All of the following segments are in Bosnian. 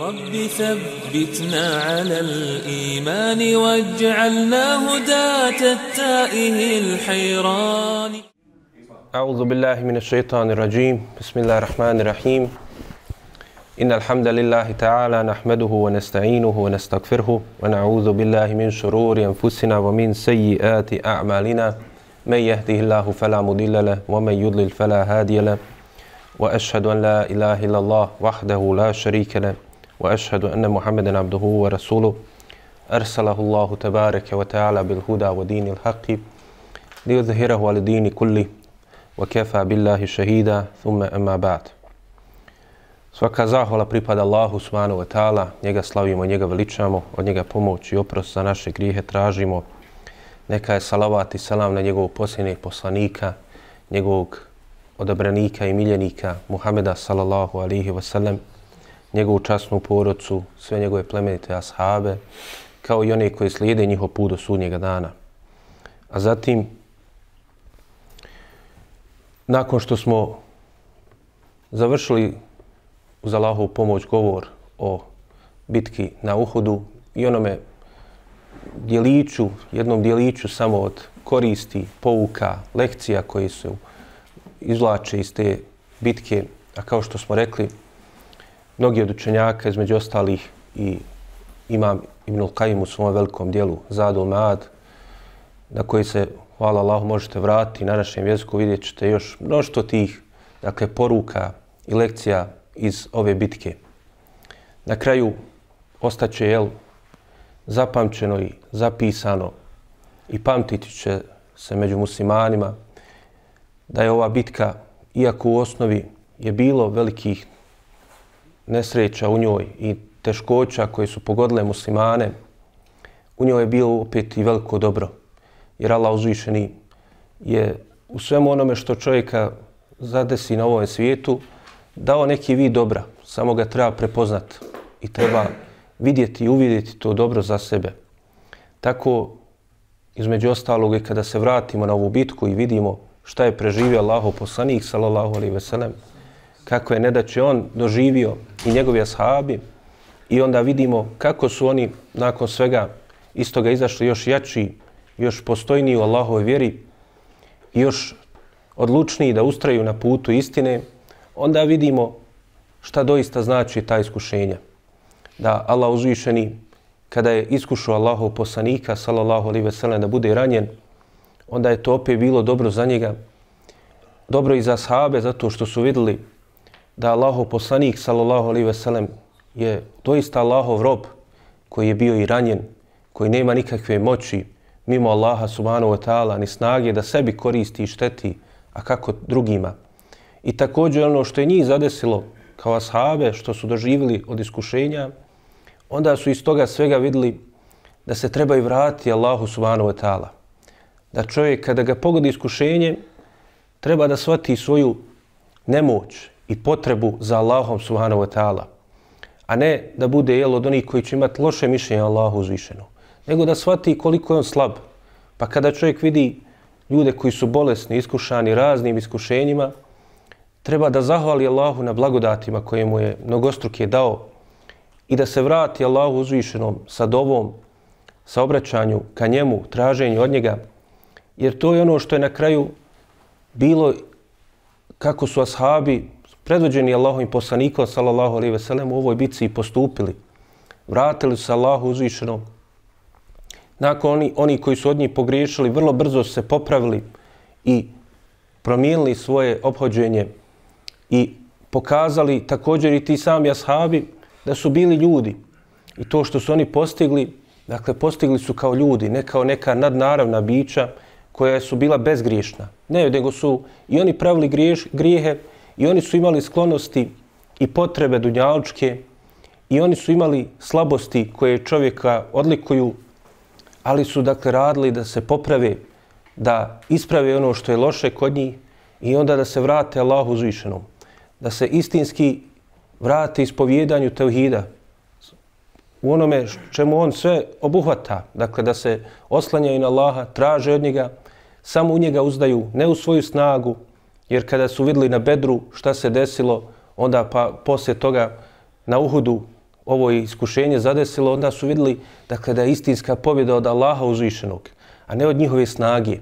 رب ثبتنا على الإيمان واجعلنا هداة التائه الحيران. أعوذ بالله من الشيطان الرجيم. بسم الله الرحمن الرحيم. إن الحمد لله تعالى نحمده ونستعينه ونستغفره ونعوذ بالله من شرور أنفسنا ومن سيئات أعمالنا. من يهده الله فلا مضل له ومن يضلل فلا هادي له. وأشهد أن لا إله إلا الله وحده لا شريك له. وأشهد أن محمدا عبده ورسوله أرسله الله تبارك وتعالى بالهدى ودين الحق ليظهره على الدين كله وكفى بالله شهيدا ثم أما بعد Svaka zahvala pripada Allahu subhanahu wa ta'ala, njega slavimo, njega veličamo, od njega pomoć i oprost za naše grijehe tražimo. Neka je salavat i salam na njegovog posljednjeg poslanika, njegovog odabranika i miljenika Muhameda sallallahu alihi wasallam, njegovu časnu porodcu, sve njegove plemenite ashabe, kao i one koji slijede njihov put do sudnjega dana. A zatim, nakon što smo završili uz Allahovu pomoć govor o bitki na Uhudu i onome dijeliću, jednom dijeliću samo od koristi, pouka, lekcija koji se izvlače iz te bitke, a kao što smo rekli, mnogi od učenjaka, između ostalih i imam Ibn Qayyim u svom velikom dijelu Zadul Maad, na koji se, hvala Allah, možete vratiti na našem jeziku, vidjet ćete još mnošto tih dakle, poruka i lekcija iz ove bitke. Na kraju ostaće jel, zapamćeno i zapisano i pamtiti će se među muslimanima da je ova bitka, iako u osnovi je bilo velikih nesreća u njoj i teškoća koje su pogodile muslimane, u njoj je bilo opet i veliko dobro. Jer Allah uzvišeni je u svemu onome što čovjeka zadesi na ovom svijetu, dao neki vid dobra, samo ga treba prepoznat i treba vidjeti i uvidjeti to dobro za sebe. Tako, između ostalog, i kada se vratimo na ovu bitku i vidimo šta je preživio Allahov poslanik, sallallahu alaihi ve kako je nedaće on doživio i njegovi ashabi, i onda vidimo kako su oni nakon svega iz toga izašli još jači, još postojniji u Allahove vjeri, i još odlučniji da ustraju na putu istine, onda vidimo šta doista znači ta iskušenja. Da Allah uzvišeni, kada je iskušao Allahov poslanika, sallallahu alaihi ve sellem, da bude ranjen, onda je to opet bilo dobro za njega, dobro i za sahabe, zato što su vidjeli da Allahov poslanik, sallallahu alaihi ve sellem, je doista Allahov rob koji je bio i ranjen, koji nema nikakve moći mimo Allaha subhanahu wa ta'ala, ni snage da sebi koristi i šteti, a kako drugima. I također ono što je njih zadesilo kao ashabe, što su doživjeli od iskušenja, onda su iz toga svega vidjeli da se trebaju vratiti Allahu subhanahu wa ta'ala. Da čovjek kada ga pogodi iskušenje, treba da shvati svoju nemoć i potrebu za Allahom subhanahu wa ta'ala. A ne da bude jel od onih koji će imati loše mišljenje Allahu uzvišeno. Nego da shvati koliko je on slab. Pa kada čovjek vidi ljude koji su bolesni, iskušani raznim iskušenjima, treba da zahvali Allahu na blagodatima koje mu je mnogostruke dao i da se vrati Allahu uzvišenom sa dovom, sa obraćanju ka njemu, traženju od njega, jer to je ono što je na kraju bilo kako su ashabi predvođeni Allahovim poslanikom sallallahu alejhi ve sellem u ovoj bitci postupili. Vratili su se Allahu uzvišenom. Nakon oni, oni koji su od njih pogriješili, vrlo brzo se popravili i promijenili svoje obhođenje i pokazali također i ti sami ashabi da su bili ljudi. I to što su oni postigli, dakle postigli su kao ljudi, ne kao neka nadnaravna bića koja su bila bezgriješna. Ne, nego su i oni pravili griješ, grijehe i oni su imali sklonosti i potrebe dunjalučke i oni su imali slabosti koje čovjeka odlikuju, ali su dakle radili da se poprave, da isprave ono što je loše kod njih i onda da se vrate Allahu uzvišenom. Da se istinski vrate ispovjedanju tevhida u onome čemu on sve obuhvata, dakle da se oslanjaju na Allaha, traže od njega, samo u njega uzdaju, ne u svoju snagu, jer kada su videli na bedru šta se desilo, onda pa poslije toga na Uhudu ovo iskušenje zadesilo, onda su vidjeli dakle, da je istinska pobjeda od Allaha uzvišenog, a ne od njihove snage.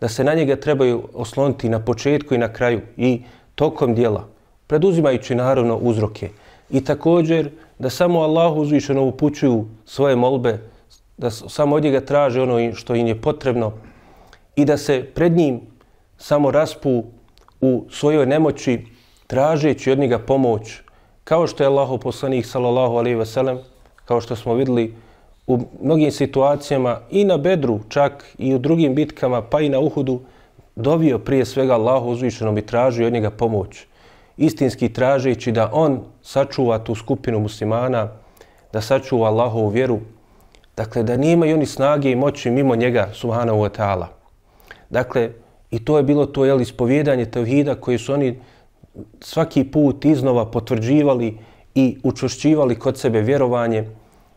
Da se na njega trebaju osloniti na početku i na kraju i tokom dijela, preduzimajući naravno uzroke. I također da samo Allahu uzvišeno upućuju svoje molbe, da samo od njega traže ono što im je potrebno i da se pred njim samo raspu u svojoj nemoći tražeći od njega pomoć, kao što je Allahu poslanik sallallahu alejhi ve sellem, kao što smo videli u mnogim situacijama i na Bedru, čak i u drugim bitkama, pa i na Uhudu, dovio prije svega Allahu uzvišenom i tražio od njega pomoć. Istinski tražeći da on sačuva tu skupinu muslimana, da sačuva Allahovu vjeru, dakle da i oni snage i moći mimo njega, subhanahu wa ta'ala. Dakle, i to je bilo to jel, ispovjedanje tevhida koje su oni svaki put iznova potvrđivali i učošćivali kod sebe vjerovanje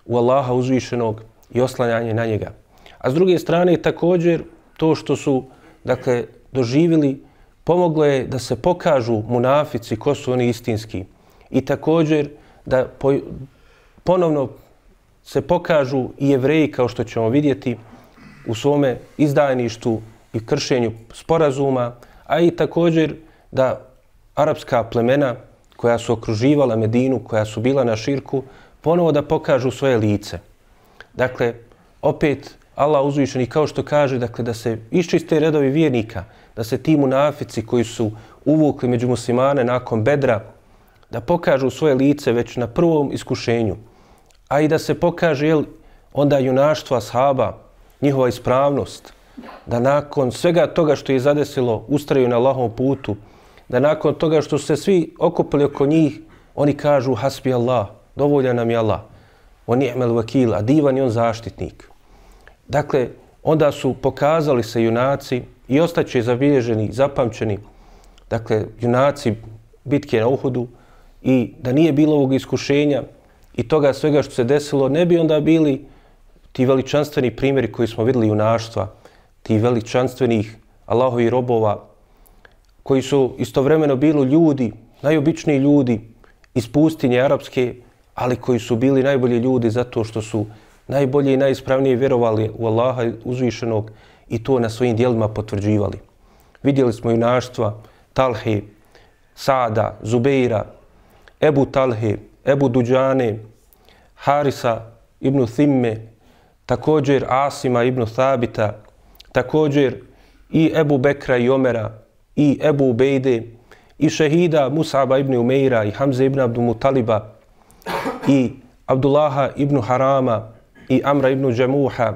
u Allaha uzvišenog i oslanjanje na njega. A s druge strane također to što su dakle, doživili pomoglo je da se pokažu munafici ko su oni istinski i također da po, ponovno se pokažu i jevreji kao što ćemo vidjeti u svome izdajništu i kršenju sporazuma, a i također da arapska plemena koja su okruživala Medinu, koja su bila na širku, ponovo da pokažu svoje lice. Dakle, opet Allah uzvišeni kao što kaže, dakle, da se iščiste redovi vjernika, da se ti munafici koji su uvukli među muslimane nakon bedra, da pokažu svoje lice već na prvom iskušenju, a i da se pokaže jel, onda junaštva ashaba, njihova ispravnost, da nakon svega toga što je zadesilo, ustraju na Allahom putu, da nakon toga što se svi okupili oko njih, oni kažu hasbi Allah, dovolja nam je Allah, on je emel vakil, a divan je on zaštitnik. Dakle, onda su pokazali se junaci i ostaće zabilježeni, zapamćeni, dakle, junaci bitke na Uhudu i da nije bilo ovog iskušenja i toga svega što se desilo, ne bi onda bili ti veličanstveni primjeri koji smo vidjeli junaštva, ti veličanstvenih Allahovi robova, koji su istovremeno bili ljudi, najobičniji ljudi iz pustinje arapske, ali koji su bili najbolji ljudi zato što su najbolje i najispravnije vjerovali u Allaha uzvišenog i to na svojim dijelima potvrđivali. Vidjeli smo junaštva Talhe, Sada, Zubeira, Ebu Talhe, Ebu Duđane, Harisa ibn Thimme, također Asima ibn Thabita, također i Ebu Bekra i Omera, i Ebu Ubejde, i šehida Musaba ibn Umeira, i Hamze ibn Abdu Mutaliba, i Abdullaha ibn Harama, i Amra ibn Džemuha,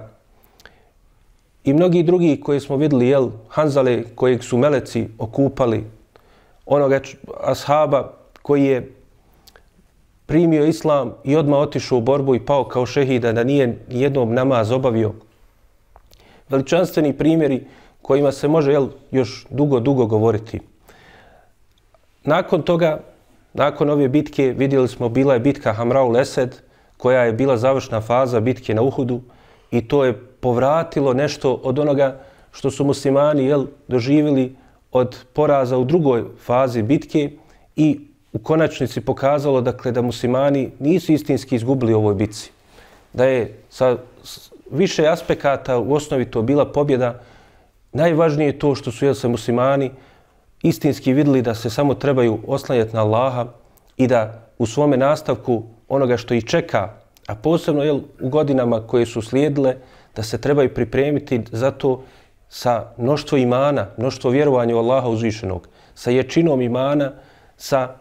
i mnogi drugi koji smo videli, jel, Hanzale kojeg su meleci okupali, onoga ashaba koji je primio islam i odmah otišao u borbu i pao kao šehida da nije jednom namaz obavio. Veličanstveni primjeri kojima se može jel, još dugo, dugo govoriti. Nakon toga, nakon ove bitke, vidjeli smo, bila je bitka Hamrau Lesed, koja je bila završna faza bitke na Uhudu i to je povratilo nešto od onoga što su muslimani jel, doživjeli od poraza u drugoj fazi bitke i u konačnici pokazalo dakle, da muslimani nisu istinski izgubili u ovoj bitci. Da je sa više aspekata u osnovi to bila pobjeda, Najvažnije je to što su jel se muslimani istinski videli da se samo trebaju oslanjati na Allaha i da u svome nastavku onoga što ih čeka, a posebno jel, u godinama koje su slijedile, da se trebaju pripremiti za to sa mnoštvo imana, mnoštvo vjerovanja u Allaha uzvišenog, sa ječinom imana, sa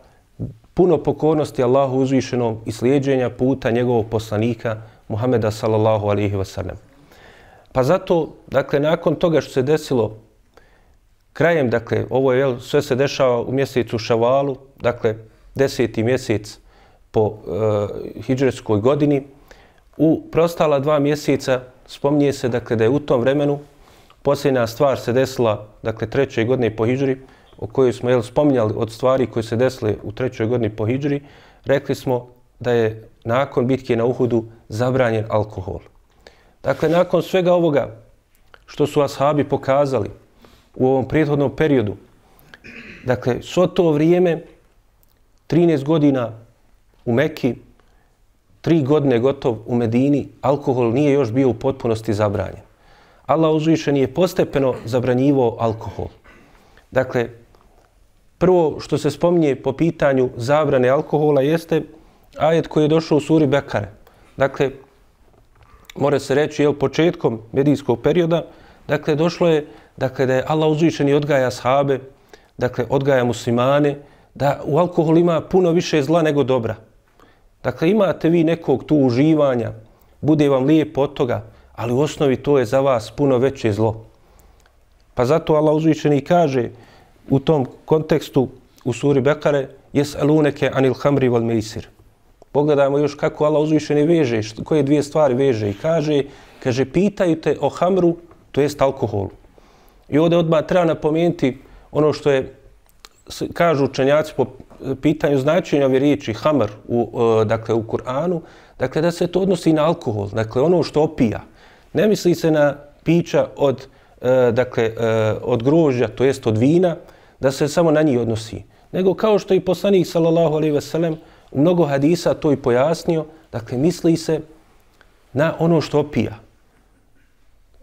puno pokornosti Allahu uzvišenom i slijedženja puta njegovog poslanika Muhameda sallallahu alihi wasallam. Pa zato, dakle, nakon toga što se desilo krajem, dakle, ovo je, jel, sve se dešava u mjesecu Šavalu, dakle, deseti mjesec po eh, e, hijđarskoj godini, u prostala dva mjeseca spominje se, dakle, da je u tom vremenu posljedna stvar se desila, dakle, trećoj godine po hijđari, o kojoj smo, jel, spominjali od stvari koje se desile u trećoj godini po hijđari, rekli smo da je nakon bitke na Uhudu zabranjen alkohol. Dakle, nakon svega ovoga što su ashabi pokazali u ovom prethodnom periodu, dakle, svo to vrijeme, 13 godina u Mekki, tri godine gotov u Medini, alkohol nije još bio u potpunosti zabranjen. Allah uzvišen je postepeno zabranjivo alkohol. Dakle, prvo što se spominje po pitanju zabrane alkohola jeste ajet koji je došao u suri Bekare. Dakle, mora se reći, jel, početkom medijskog perioda, dakle, došlo je, dakle, da je Allah uzvišen i odgaja sahabe, dakle, odgaja muslimane, da u alkoholu ima puno više zla nego dobra. Dakle, imate vi nekog tu uživanja, bude vam lijepo od toga, ali u osnovi to je za vas puno veće zlo. Pa zato Allah uzvišeni kaže u tom kontekstu u suri Bekare jes aluneke anil hamri wal meisir. Pogledajmo još kako Allah uzvišeni veže, koje dvije stvari veže i kaže, kaže pitaju te o hamru, to jest alkoholu. I ovdje odmah treba napomenuti ono što je kažu učenjaci po pitanju značenja ove riječi hamr u, e, dakle, u Kur'anu, dakle da se to odnosi na alkohol, dakle ono što opija. Ne misli se na pića od, e, dakle, e, od grožja, to jest od vina, da se samo na njih odnosi. Nego kao što i poslanik sallallahu alejhi ve sellem u mnogo hadisa to i pojasnio, dakle misli se na ono što opija.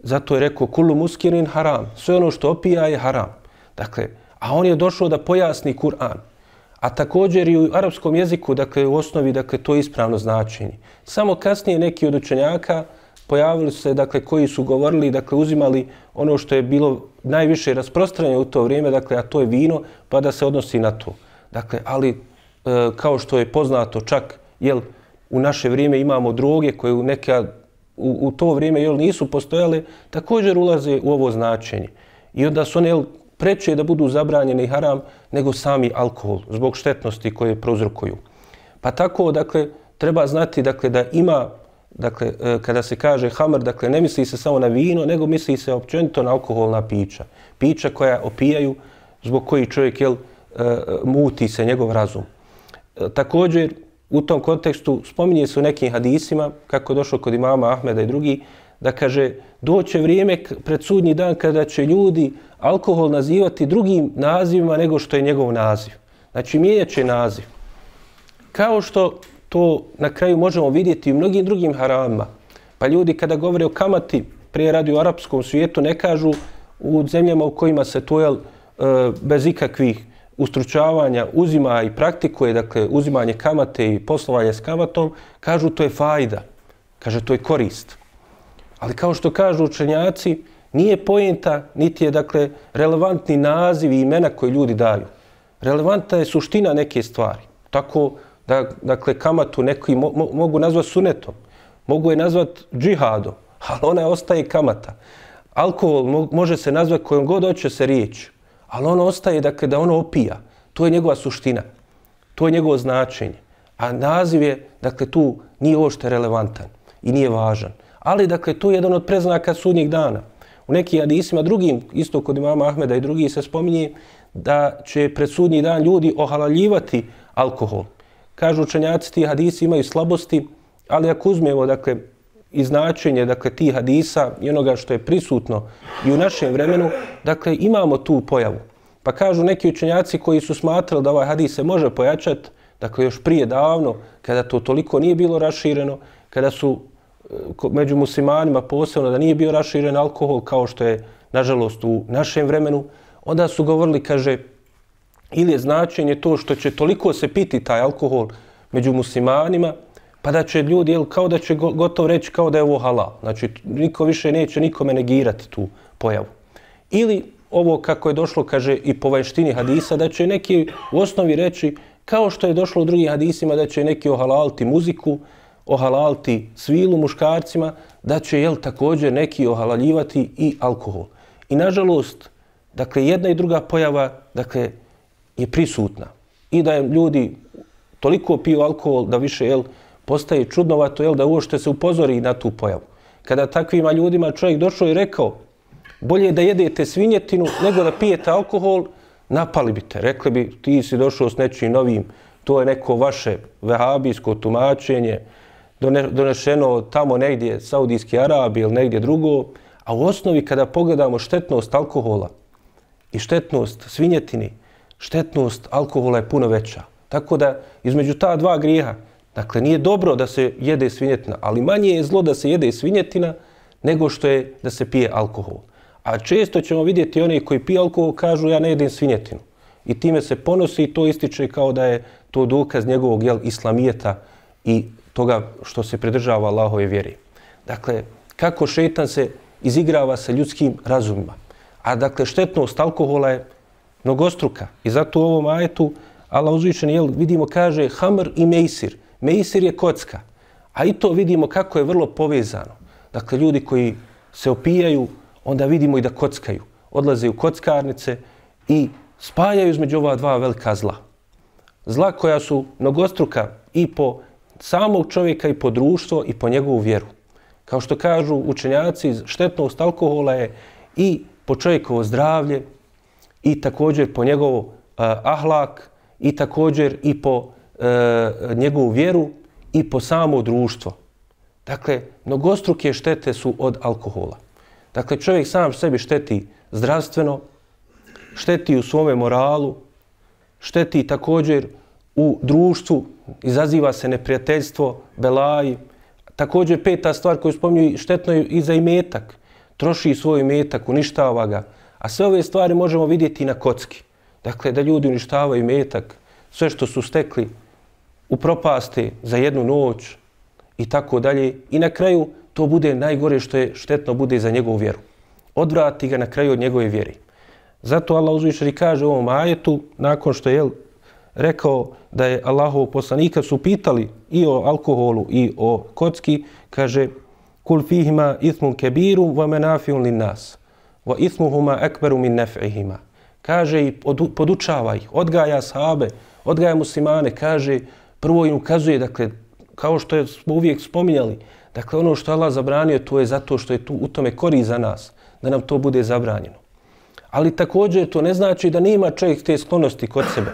Zato je rekao kullu muskirin haram. Sve ono što opija je haram. Dakle, a on je došao da pojasni Kur'an. A također i u arapskom jeziku, dakle u osnovi, dakle to je ispravno značenje. Samo kasnije neki od učenjaka pojavili se, dakle, koji su govorili, dakle, uzimali ono što je bilo najviše rasprostranjeno u to vrijeme, dakle, a to je vino, pa da se odnosi na to. Dakle, ali, E, kao što je poznato čak, jel, u naše vrijeme imamo droge koje u neka, u, u to vrijeme, jel, nisu postojale, također ulaze u ovo značenje. I onda su one, jel, preče da budu zabranjene i haram nego sami alkohol, zbog štetnosti koje prouzrokuju. Pa tako, dakle, treba znati, dakle, da ima dakle, e, kada se kaže hamr, dakle, ne misli se samo na vino, nego misli se općenito na alkoholna pića. Pića koja opijaju, zbog koji čovjek, jel, e, muti se njegov razum. Također, u tom kontekstu spominje se u nekim hadisima, kako je došlo kod imama Ahmeda i drugi, da kaže, doće vrijeme pred sudnji dan kada će ljudi alkohol nazivati drugim nazivima nego što je njegov naziv. Znači, mijenjaće naziv. Kao što to na kraju možemo vidjeti u mnogim drugim haramima. Pa ljudi kada govore o kamati, prije radi u arapskom svijetu, ne kažu u zemljama u kojima se to jel, e, bez ikakvih ustručavanja uzima i praktikuje, dakle uzimanje kamate i poslovanje s kamatom, kažu to je fajda, kaže to je korist. Ali kao što kažu učenjaci, nije pojenta, niti je dakle relevantni naziv i imena koje ljudi daju. Relevantna je suština neke stvari. Tako da, dakle, kamatu neki mo, mo, mogu nazvati sunetom, mogu je nazvati džihadom, ali ona ostaje kamata. Alkohol mo, može se nazvati kojom god hoće se riječi ali ono ostaje dakle, da ono opija. To je njegova suština. To je njegovo značenje. A naziv je, dakle, tu nije ošte relevantan i nije važan. Ali, dakle, to je jedan od preznaka sudnjeg dana. U nekim hadisima drugim, isto kod imama Ahmeda i drugi se spominje da će pred sudnji dan ljudi ohalaljivati alkohol kažu učenjaci, ti hadisi imaju slabosti, ali ako uzmemo, dakle, i značenje, dakle, ti hadisa i onoga što je prisutno i u našem vremenu, dakle, imamo tu pojavu. Pa kažu neki učenjaci koji su smatrali da ovaj hadis se može pojačati, dakle, još prije davno, kada to toliko nije bilo rašireno, kada su e, među muslimanima posebno da nije bio raširen alkohol kao što je, nažalost, u našem vremenu, onda su govorili, kaže, ili je značenje to što će toliko se piti taj alkohol među muslimanima, pa da će ljudi, jel, kao da će gotovo reći kao da je ovo halal. Znači, niko više neće nikome negirati tu pojavu. Ili ovo kako je došlo, kaže, i po vanštini hadisa, da će neki u osnovi reći, kao što je došlo u drugim hadisima, da će neki ohalalti muziku, ohalalti svilu muškarcima, da će, jel, također neki ohalaljivati i alkohol. I, nažalost, dakle, jedna i druga pojava, dakle, je prisutna i da je ljudi toliko piju alkohol da više jel, postaje čudnovato jel, da uošte se upozori na tu pojavu. Kada takvima ljudima čovjek došao i rekao bolje da jedete svinjetinu nego da pijete alkohol, napali bi te. Rekli bi ti si došao s nečim novim, to je neko vaše vehabijsko tumačenje, donešeno tamo negdje Saudijski Arabi ili negdje drugo, a u osnovi kada pogledamo štetnost alkohola i štetnost svinjetini, štetnost alkohola je puno veća. Tako da između ta dva grijeha, Dakle, nije dobro da se jede svinjetina, ali manje je zlo da se jede svinjetina nego što je da se pije alkohol. A često ćemo vidjeti one koji pije alkohol kažu ja ne jedem svinjetinu. I time se ponosi i to ističe kao da je to dokaz njegovog jel, islamijeta i toga što se pridržava Allahove vjeri. Dakle, kako šetan se izigrava sa ljudskim razumima. A dakle, štetnost alkohola je mnogostruka. I zato u ovom ajetu Allah uzvičen, jel, vidimo, kaže hamr i mejsir. Mejsir je kocka. A i to vidimo kako je vrlo povezano. Dakle, ljudi koji se opijaju, onda vidimo i da kockaju. Odlaze u kockarnice i spajaju između ova dva velika zla. Zla koja su mnogostruka i po samog čovjeka i po društvo i po njegovu vjeru. Kao što kažu učenjaci, štetnost alkohola je i po čovjekovo zdravlje i također po njegov uh, ahlak i također i po e, njegovu vjeru i po samo društvo. Dakle, mnogostruke štete su od alkohola. Dakle, čovjek sam sebi šteti zdravstveno, šteti u svome moralu, šteti također u društvu, izaziva se neprijateljstvo, belaji. Također peta stvar koju spominju štetno je i za imetak. Troši svoj imetak, uništava ga. A sve ove stvari možemo vidjeti na kocki. Dakle, da ljudi uništavaju imetak, sve što su stekli u za jednu noć i tako dalje. I na kraju to bude najgore što je štetno bude za njegovu vjeru. Odvrati ga na kraju od njegove vjere. Zato Allah uzvišeni kaže u ovom ajetu, nakon što je rekao da je Allahov poslanika su pitali i o alkoholu i o kocki, kaže kul fihima ismun kebiru wa menafiun lin nas wa ismuhuma ekberu min nef'ihima. Kaže i podučava ih, odgaja sahabe, odgaja muslimane, kaže prvo im ukazuje, dakle, kao što je smo uvijek spominjali, dakle ono što Allah zabranio to je zato što je tu u tome kori za nas, da nam to bude zabranjeno. Ali također to ne znači da nema čovjek te sklonosti kod sebe.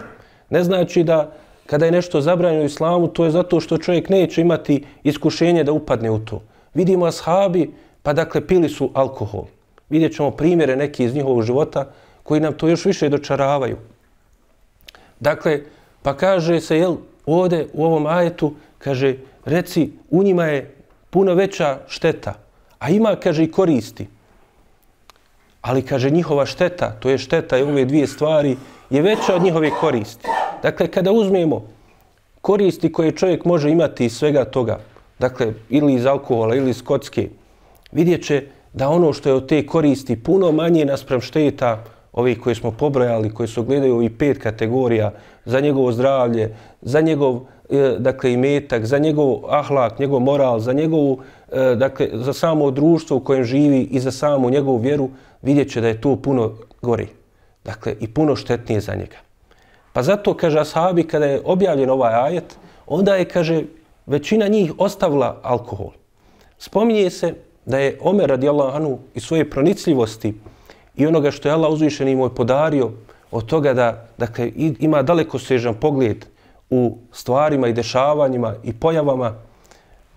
Ne znači da kada je nešto zabranjeno u islamu, to je zato što čovjek neće imati iskušenje da upadne u to. Vidimo ashabi, pa dakle pili su alkohol. Vidjet ćemo primjere neki iz njihovog života koji nam to još više dočaravaju. Dakle, pa kaže se, jel, ovde u ovom ajetu, kaže, reci, u njima je puno veća šteta, a ima, kaže, i koristi. Ali, kaže, njihova šteta, to je šteta i ove dvije stvari, je veća od njihove koristi. Dakle, kada uzmemo koristi koje čovjek može imati iz svega toga, dakle, ili iz alkohola, ili iz kocke, vidjet će da ono što je od te koristi puno manje naspram šteta ovih koje smo pobrojali, koji su gledaju ovih pet kategorija za njegovo zdravlje, za njegov e, dakle, imetak, za njegov ahlak, njegov moral, za njegovu, e, dakle, za samo društvo u kojem živi i za samu njegovu vjeru, vidjet će da je to puno gori. Dakle, i puno štetnije za njega. Pa zato, kaže Ashabi, kada je objavljen ovaj ajet, onda je, kaže, većina njih ostavila alkohol. Spominje se da je Omer radijallahu anhu i svoje pronicljivosti i onoga što je Allah uzvišen moj podario od toga da dakle, ima daleko sežan pogled u stvarima i dešavanjima i pojavama,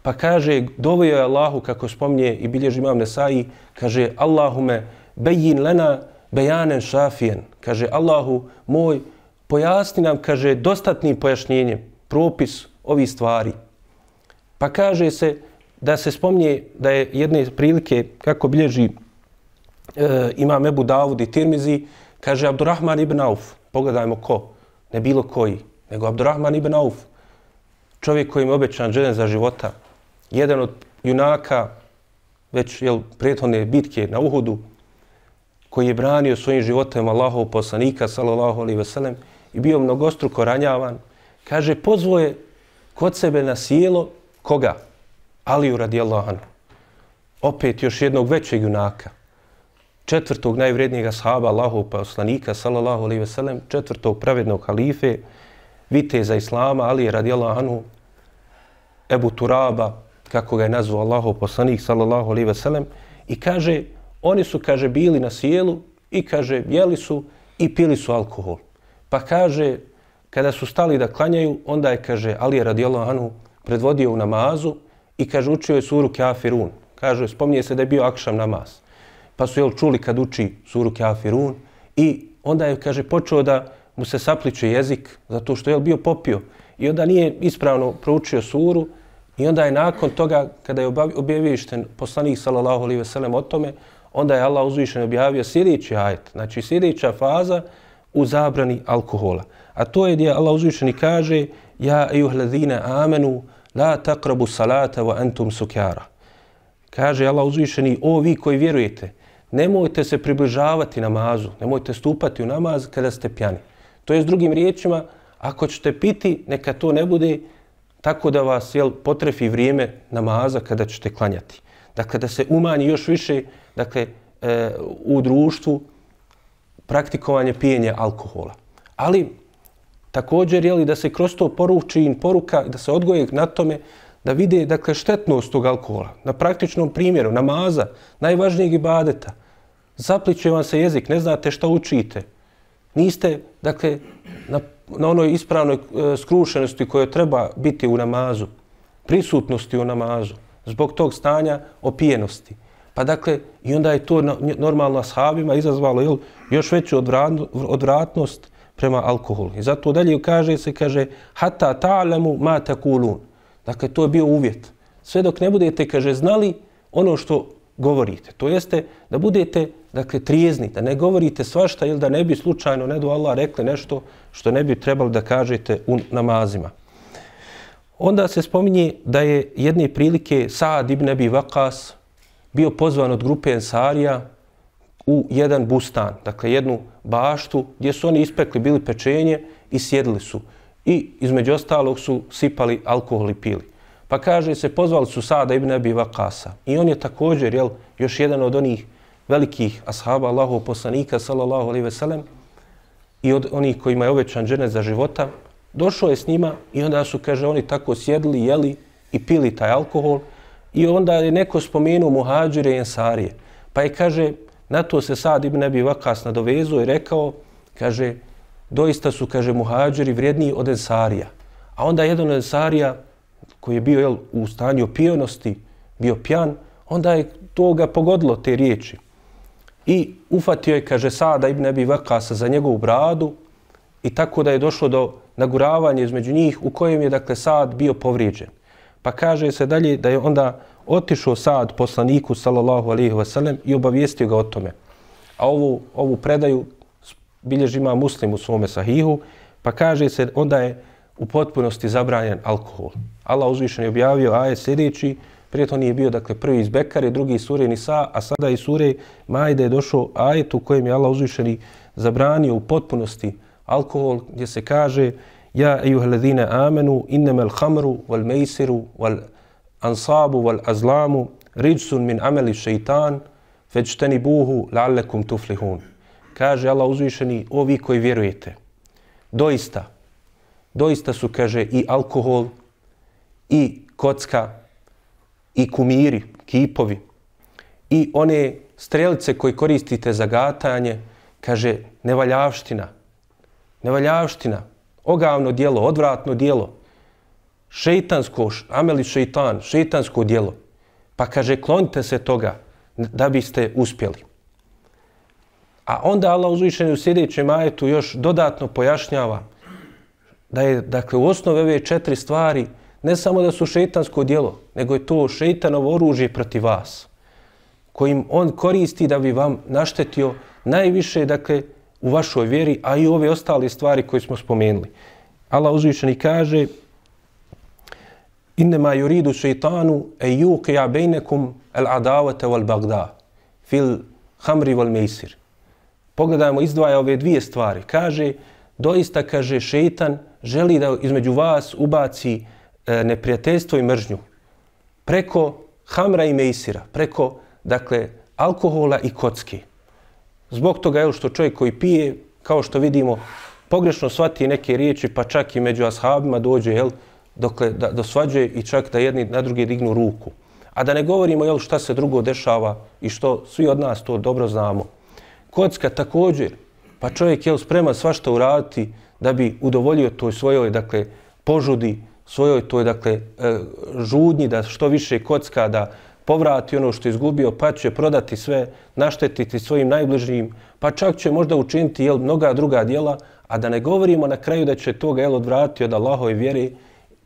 pa kaže, dovio je Allahu, kako spomnje i bilježi imam Nesai, kaže, Allahume, bejin lena bejanen šafijen. Kaže, Allahu moj, pojasni nam, kaže, dostatnim pojašnjenjem propis ovi stvari. Pa kaže se da se spomnije da je jedne prilike, kako bilježi e, imam Ebu Davud i Tirmizi, kaže Abdurrahman ibn Auf, pogledajmo ko, ne bilo koji, nego Abdurrahman ibn Auf, čovjek kojim je obećan želen za života, jedan od junaka, već je prethodne bitke na Uhudu, koji je branio svojim životem Allahov poslanika, sallallahu alaihi veselem, i bio mnogostruko ranjavan, kaže, pozvoje kod sebe na sjelo koga? Aliju radijallahu anhu. Opet još jednog većeg junaka, četvrtog najvrednijeg sahaba Allahov poslanika, sallallahu alaihi veselem, četvrtog pravednog halife, viteza Islama, Ali radijallahu anhu, Ebu Turaba, kako ga je nazvao Allahov poslanik, sallallahu alaihi veselem, i kaže, oni su, kaže, bili na sjelu i, kaže, jeli su i pili su alkohol. Pa kaže, kada su stali da klanjaju, onda je, kaže, Ali radijallahu anhu predvodio u namazu i, kaže, učio je suru Kafirun. Kaže, spominje se da je bio akšam namaz. Pa su, jel, čuli kad uči suru Kafirun i onda je, kaže, počeo da mu se sapliče jezik zato što je bio popio. i onda nije ispravno proučio suru i onda je nakon toga, kada je objavišten poslanik sallallahu alaihi veselem o tome, onda je Allah uzvišen objavio sljedeći ajet, znači sljedeća faza u zabrani alkohola. A to je gdje Allah uzvišeni kaže Ja ejuhledine amenu la takrabu salata wa antum sukjara. Kaže Allah uzvišeni, o vi koji vjerujete, nemojte se približavati namazu, nemojte stupati u namaz kada ste pjani. To je s drugim riječima, ako ćete piti, neka to ne bude tako da vas jel, potrefi vrijeme namaza kada ćete klanjati. Dakle, da se umanji još više dakle, e, u društvu praktikovanje pijenja alkohola. Ali također je li da se kroz to poruči in poruka, da se odgoje na tome da vide dakle, štetnost tog alkohola. Na praktičnom primjeru, namaza, najvažnijeg ibadeta, zapliče vam se jezik, ne znate šta učite. Niste, dakle, na, na onoj ispravnoj e, skrušenosti koja treba biti u namazu, prisutnosti u namazu, zbog tog stanja opijenosti. Pa dakle, i onda je to normalno ashabima izazvalo jel, još veću odvratnost prema alkoholu. I zato dalje kaže se, kaže, hata ta'lemu ma takulun. Dakle, to je bio uvjet. Sve dok ne budete, kaže, znali ono što govorite. To jeste da budete, dakle, trijezni, da ne govorite svašta ili da ne bi slučajno, ne do Allah, rekli nešto što ne bi trebalo da kažete u namazima. Onda se spominje da je jedne prilike Saad ibn Abi Vakas bio pozvan od grupe Ensarija u jedan bustan, dakle jednu baštu gdje su oni ispekli, bili pečenje i sjedili su. I između ostalog su sipali alkohol i pili. Pa kaže se, pozvali su Sada ibn Abi Vakasa. I on je također, jel, još jedan od onih velikih ashaba Allahov poslanika, sallallahu alaihi ve sellem, i od onih kojima je ovećan džene za života, došao je s njima i onda su, kaže, oni tako sjedli, jeli i pili taj alkohol. I onda je neko spomenuo muhađire i ensarije. Pa je, kaže, na to se Sad ibn Abi Vakas nadovezao i rekao, kaže, doista su, kaže, muhađiri vrijedniji od ensarija. A onda jedan ensarija, koji je bio jel, u stanju pijenosti, bio pjan, onda je to ga pogodilo, te riječi. I ufatio je, kaže, Sada ibn Abi Vakasa za njegovu bradu i tako da je došlo do naguravanja između njih u kojem je, dakle, Sad bio povrijeđen. Pa kaže se dalje da je onda otišao Sad poslaniku sallallahu alaihi ve sellem i obavijestio ga o tome. A ovu, ovu predaju bilježi ima muslim u svome sahihu, pa kaže se onda je u potpunosti zabranjen alkohol. Allah uzvišen je objavio ajet sljedeći, prije to nije bio dakle, prvi iz Bekare, drugi iz sure Nisa, a sada iz sure Majde je došao ajet u kojem je Allah uzvišeni zabranio u potpunosti alkohol, gdje se kaže Ja, ejuhledine amenu, innemel hamru, wal mejsiru, wal ansabu wal azlamu rijsun min ameli šeitan fećteni buhu la'allekum tuflihun. Kaže Allah uzvišeni, ovi koji vjerujete, doista, doista su, kaže, i alkohol, i kocka, i kumiri, kipovi, i one strelice koje koristite za gatanje, kaže, nevaljavština, nevaljavština, ogavno dijelo, odvratno dijelo, šeitansko, ameli šeitan, šeitansko dijelo. Pa kaže, klonite se toga da biste uspjeli. A onda Allah uzvišeni u sljedećem ajetu još dodatno pojašnjava da je, dakle, u osnovi ove četiri stvari ne samo da su šeitansko dijelo, nego je to šeitanovo oružje protiv vas, kojim on koristi da bi vam naštetio najviše, dakle, u vašoj vjeri, a i ove ostale stvari koje smo spomenuli. Allah uzvišeni kaže, Innema yuridu šeitanu e yuqija bejnekum el adavate wal bagda fil hamri wal mejsir. Pogledajmo, izdvaja ove dvije stvari. Kaže, doista, kaže, šeitan želi da između vas ubaci e, neprijateljstvo i mržnju preko hamra i mejsira, preko, dakle, alkohola i kocke. Zbog toga, je što čovjek koji pije, kao što vidimo, pogrešno shvati neke riječi, pa čak i među ashabima dođe, jel, dokle da dosvađuje i čak da jedni na drugi dignu ruku. A da ne govorimo jel šta se drugo dešava i što svi od nas to dobro znamo. Kocka također, pa čovjek je spreman svašta uraditi da bi udovoljio toj svojoj dakle požudi, svojoj toj dakle e, žudnji da što više kocka da povrati ono što je izgubio, pa će prodati sve, naštetiti svojim najbližnjim, pa čak će možda učiniti jel, mnoga druga dijela, A da ne govorimo na kraju da će toga jel odvratiti od Allahove vjere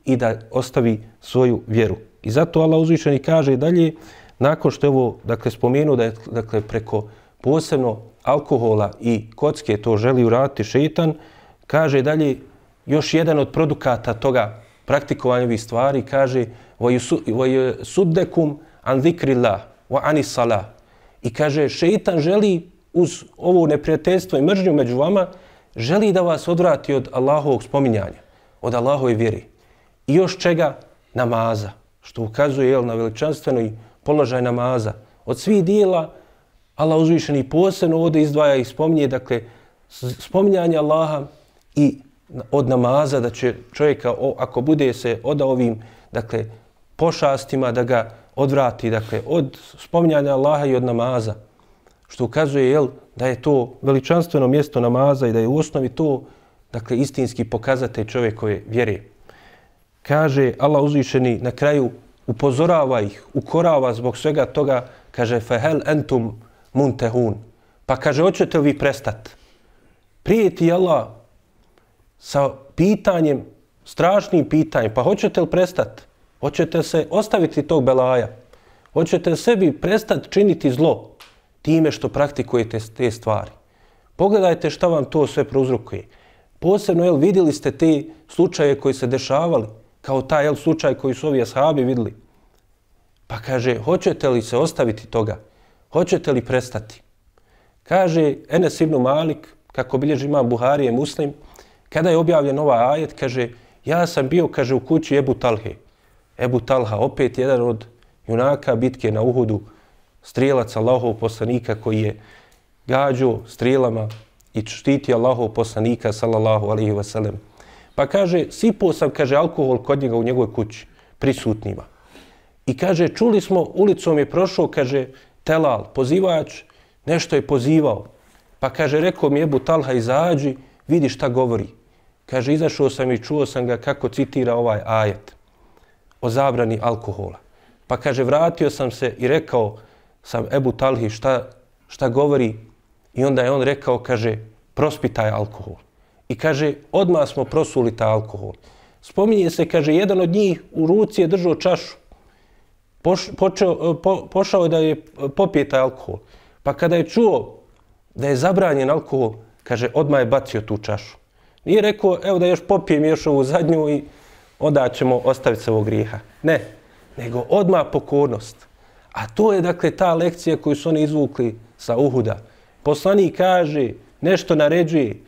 i da ostavi svoju vjeru. I zato Allah uzvišeni kaže dalje, nakon što je ovo dakle, spomenuo da je dakle, preko posebno alkohola i kocke to želi uraditi šeitan, kaže dalje još jedan od produkata toga praktikovanja ovih stvari, kaže suddekum an zikrillah wa anis salah. I kaže šeitan želi uz ovo neprijateljstvo i mržnju među vama, želi da vas odvrati od Allahovog spominjanja, od Allahove vjeri. I još čega? Namaza. Što ukazuje jel, na veličanstveni položaj namaza. Od svih dijela Allah uzvišeni posebno ovdje izdvaja i spominje, dakle, spominjanje Allaha i od namaza da će čovjeka, ako bude se oda ovim, dakle, pošastima, da ga odvrati, dakle, od spominjanja Allaha i od namaza. Što ukazuje, jel, da je to veličanstveno mjesto namaza i da je u osnovi to, dakle, istinski pokazatelj čovjekove vjere. Kaže Allah uzvišeni na kraju, upozorava ih, ukorava zbog svega toga, kaže, fehel entum muntehun. Pa kaže, hoćete li vi prestat? Prijeti Allah sa pitanjem, strašnim pitanjem, pa hoćete li prestat? Hoćete se ostaviti tog belaja? Hoćete sebi prestat činiti zlo time što praktikujete te stvari? Pogledajte šta vam to sve prouzrukuje. Posebno, jel, vidjeli ste te slučaje koji se dešavali, kao taj jel, slučaj koji su ovi ashabi vidjeli. Pa kaže, hoćete li se ostaviti toga? Hoćete li prestati? Kaže Enes ibn Malik, kako bilježi imam Buharije muslim, kada je objavljen ovaj ajet, kaže, ja sam bio, kaže, u kući Ebu Talhe. Ebu Talha, opet jedan od junaka bitke na Uhudu, strijelac Allahov poslanika koji je gađo strijelama i štiti Allahov poslanika, sallallahu alaihi wasallam. Pa kaže, sipo sam, kaže, alkohol kod njega u njegovoj kući, prisutnima. I kaže, čuli smo, ulicom je prošao, kaže, telal, pozivač, nešto je pozivao. Pa kaže, rekao mi Ebu Talha, izađi, vidi šta govori. Kaže, izašao sam i čuo sam ga kako citira ovaj ajet o zabrani alkohola. Pa kaže, vratio sam se i rekao sam Ebu Talhi šta, šta govori i onda je on rekao, kaže, prospi taj alkohol. I kaže, odmah smo prosuli taj alkohol. Spominje se, kaže, jedan od njih u ruci je držao čašu poš, počeo, e, po, pošao da je popije taj alkohol. Pa kada je čuo da je zabranjen alkohol, kaže, odmah je bacio tu čašu. Nije rekao, evo da još popijem još ovu zadnju i onda ćemo ostaviti se ovog grijeha. Ne, nego odmah pokornost. A to je dakle ta lekcija koju su oni izvukli sa Uhuda. Poslani kaže, nešto naređuje,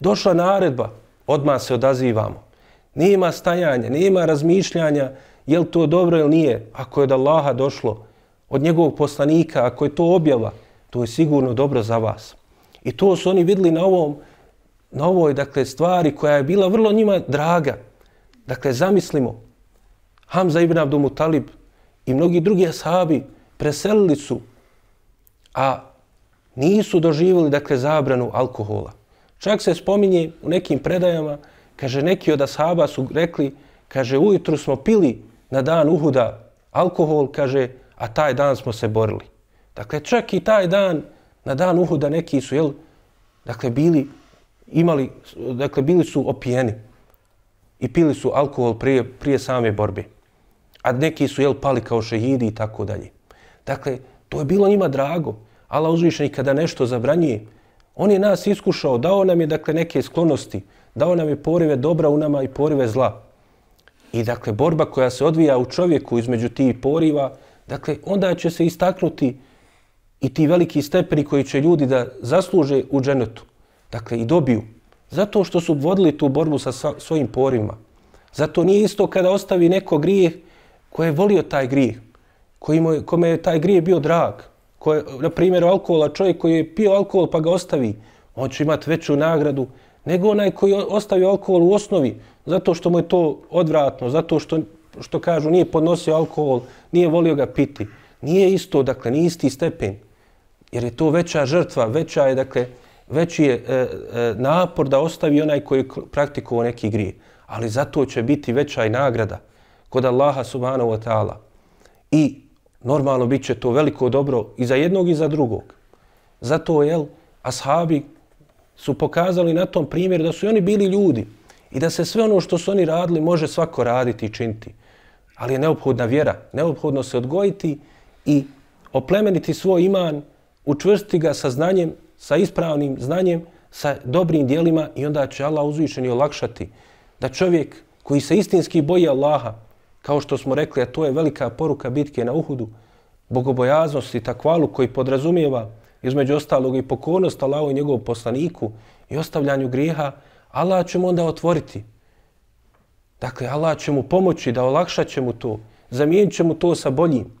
došla naredba, odmah se odazivamo. Nema stajanja, nema razmišljanja, je li to dobro ili nije, ako je od Allaha došlo, od njegovog poslanika, ako je to objava, to je sigurno dobro za vas. I to su oni vidjeli na ovom, na ovoj dakle, stvari koja je bila vrlo njima draga. Dakle, zamislimo, Hamza ibn Abdul Mutalib i mnogi drugi ashabi preselili su, a nisu doživjeli dakle, zabranu alkohola. Čak se spominje u nekim predajama, kaže, neki od ashaba su rekli, kaže, ujutru smo pili na dan Uhuda alkohol, kaže, a taj dan smo se borili. Dakle, čak i taj dan, na dan Uhuda neki su, jel, dakle, bili, imali, dakle, bili su opijeni i pili su alkohol prije, prije same borbe. A neki su, jel, pali kao šehidi i tako dalje. Dakle, to je bilo njima drago. Allah uzvišeni kada nešto zabranjuje, on je nas iskušao, dao nam je, dakle, neke sklonosti, dao nam je porive dobra u nama i porive zla. I dakle, borba koja se odvija u čovjeku između tih poriva, dakle, onda će se istaknuti i ti veliki stepeni koji će ljudi da zasluže u dženetu. Dakle, i dobiju. Zato što su vodili tu borbu sa svojim porivima. Zato nije isto kada ostavi neko grijeh koji je volio taj grijeh, koji mu kome je taj grijeh bio drag. Koje, na primjer, alkohola, čovjek koji je pio alkohol pa ga ostavi, on će imati veću nagradu nego onaj koji ostavi alkohol u osnovi, zato što mu je to odvratno, zato što, što kažu nije podnosio alkohol, nije volio ga piti. Nije isto, dakle, nije isti stepen. Jer je to veća žrtva, veća je, dakle, veći je e, e, napor da ostavi onaj koji praktikovao neki grije. Ali zato će biti veća i nagrada kod Allaha subhanahu wa ta'ala. I normalno bit će to veliko dobro i za jednog i za drugog. Zato, jel, ashabi su pokazali na tom primjeru da su oni bili ljudi i da se sve ono što su oni radili može svako raditi i činiti. Ali je neophodna vjera, neophodno se odgojiti i oplemeniti svoj iman, učvrstiti ga sa znanjem, sa ispravnim znanjem, sa dobrim dijelima i onda će Allah uzvišeni olakšati da čovjek koji se istinski boji Allaha, kao što smo rekli, a to je velika poruka bitke na Uhudu, bogobojaznost i takvalu koji podrazumijeva između ostalog i pokornost Allahu i njegovom poslaniku i ostavljanju grijeha, Allah će mu onda otvoriti. Dakle, Allah će mu pomoći da olakšat će mu to, zamijenit će mu to sa boljim.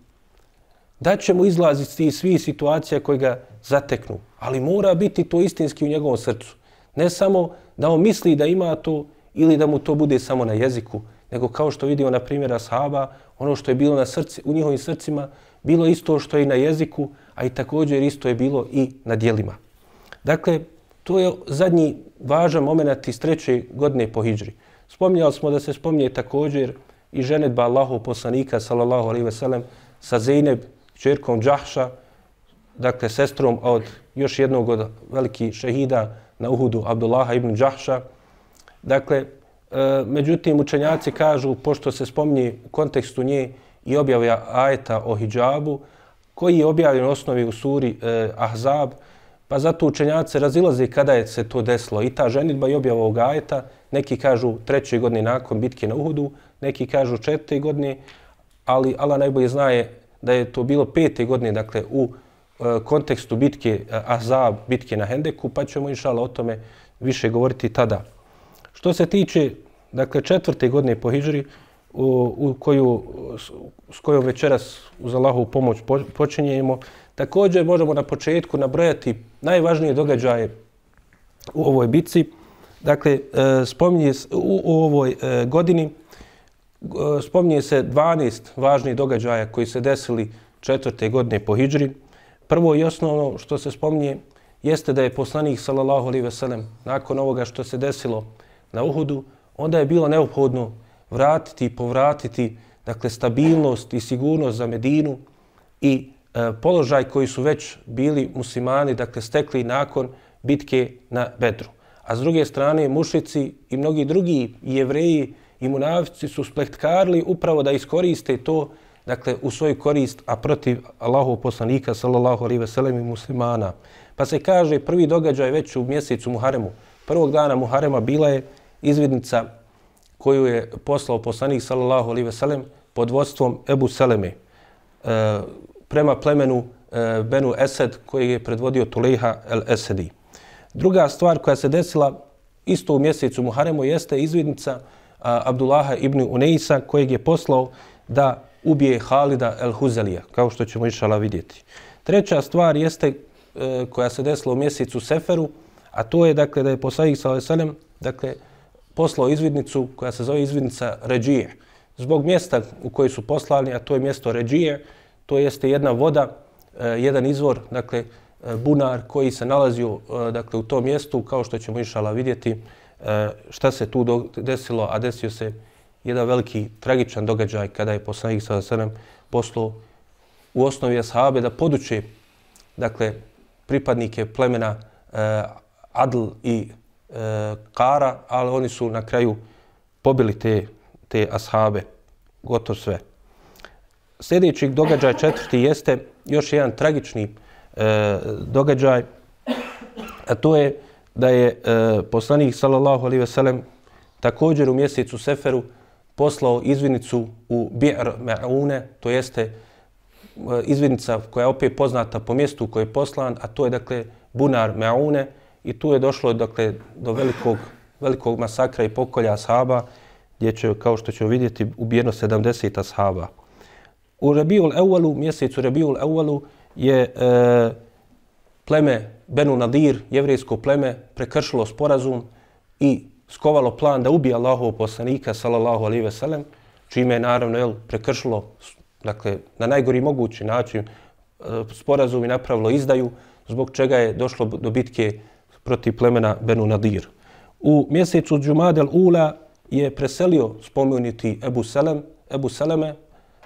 Da će mu izlaziti iz svih situacija koje ga zateknu. Ali mora biti to istinski u njegovom srcu. Ne samo da on misli da ima to ili da mu to bude samo na jeziku, nego kao što vidio na primjera sahaba, ono što je bilo na srci, u njihovim srcima, bilo isto što je i na jeziku, a i također isto je bilo i na dijelima. Dakle, to je zadnji važan moment iz treće godine po hijđri. Spominjali smo da se spominje također i ženetba Allahu poslanika, sallallahu alaihi ve sellem, sa Zeyneb, čerkom Džahša, dakle, sestrom od još jednog od velikih šehida na Uhudu, Abdullaha ibn Džahša. Dakle, e, međutim, učenjaci kažu, pošto se spomni u kontekstu nje i objavlja ajeta o hijabu, koji je objavljen u osnovi u suri eh, Ahzab, pa zato učenjaci razilaze kada je se to desilo. I ta ženitba i objava ovog ajeta, neki kažu trećoj godini nakon bitke na Uhudu, neki kažu četvrte godine, ali Allah najbolje znaje da je to bilo pete godine, dakle u eh, kontekstu bitke eh, Ahzab, bitke na Hendeku, pa ćemo inšala o tome više govoriti tada. Što se tiče dakle, četvrte godine po Hidžri, u, u koju, s kojom večeras uz Allahovu pomoć počinjemo, također možemo na početku nabrojati najvažnije događaje u ovoj bitci. Dakle, e, spominje u, u ovoj e, godini e, spominje se 12 važnih događaja koji se desili četvrte godine po Hidžri. Prvo i osnovno što se spominje jeste da je poslanik sallallahu alejhi ve sellem nakon ovoga što se desilo na Uhudu, onda je bilo neophodno vratiti i povratiti dakle, stabilnost i sigurnost za Medinu i e, položaj koji su već bili muslimani dakle, stekli nakon bitke na Bedru. A s druge strane, mušici i mnogi drugi i jevreji i munafici su splehtkarili upravo da iskoriste to dakle, u svoju korist, a protiv Allahov poslanika, sallallahu alaihi veselem i muslimana. Pa se kaže, prvi događaj već u mjesecu Muharemu, prvog dana Muharema bila je izvidnica koju je poslao poslanik sallallahu alejhi ve sellem pod vodstvom Ebu Seleme e, prema plemenu e, Benu Esed koji je predvodio Tulejha el Esedi. Druga stvar koja se desila isto u mjesecu Muharemu jeste izvidnica a, Abdullaha ibn Uneisa kojeg je poslao da ubije Halida el Huzelija, kao što ćemo išala vidjeti. Treća stvar jeste e, koja se desila u mjesecu Seferu, a to je dakle da je poslanik sallallahu alejhi ve sellem dakle poslao izvidnicu koja se zove izvidnica Ređije. Zbog mjesta u kojoj su poslani, a to je mjesto Ređije, to jeste jedna voda, e, jedan izvor, dakle, e, bunar koji se nalazio e, dakle, u tom mjestu, kao što ćemo išala vidjeti šta se tu desilo, a desio se jedan veliki tragičan događaj kada je poslanik sa srem poslao u osnovi ashabe da poduče dakle, pripadnike plemena Adl i e, Kara, ali oni su na kraju pobili te, te ashabe, gotovo sve. Sljedeći događaj četvrti jeste još jedan tragični e, događaj, a to je da je e, poslanik sallallahu alaihi ve sellem također u mjesecu Seferu poslao izvinicu u Bi'r Ma'une, to jeste e, izvinica koja je opet poznata po mjestu koji je poslan, a to je dakle Bunar Ma'une, I tu je došlo dakle, do velikog, velikog masakra i pokolja ashaba, gdje će, kao što ćemo vidjeti, ubijeno 70 ashaba. U Rabiul Ewalu, mjesecu Rabiul Ewalu, je e, pleme Benu Nadir, jevrijsko pleme, prekršilo sporazum i skovalo plan da ubije Allahov poslanika, sallallahu alaihi ve sellem, čime je naravno jel, prekršilo dakle, na najgori mogući način e, sporazum i napravilo izdaju, zbog čega je došlo do bitke protiv plemena Benu Nadir. U mjesecu Džumadel Ula je preselio spomenuti Ebu Selem, Ebu Seleme, eh,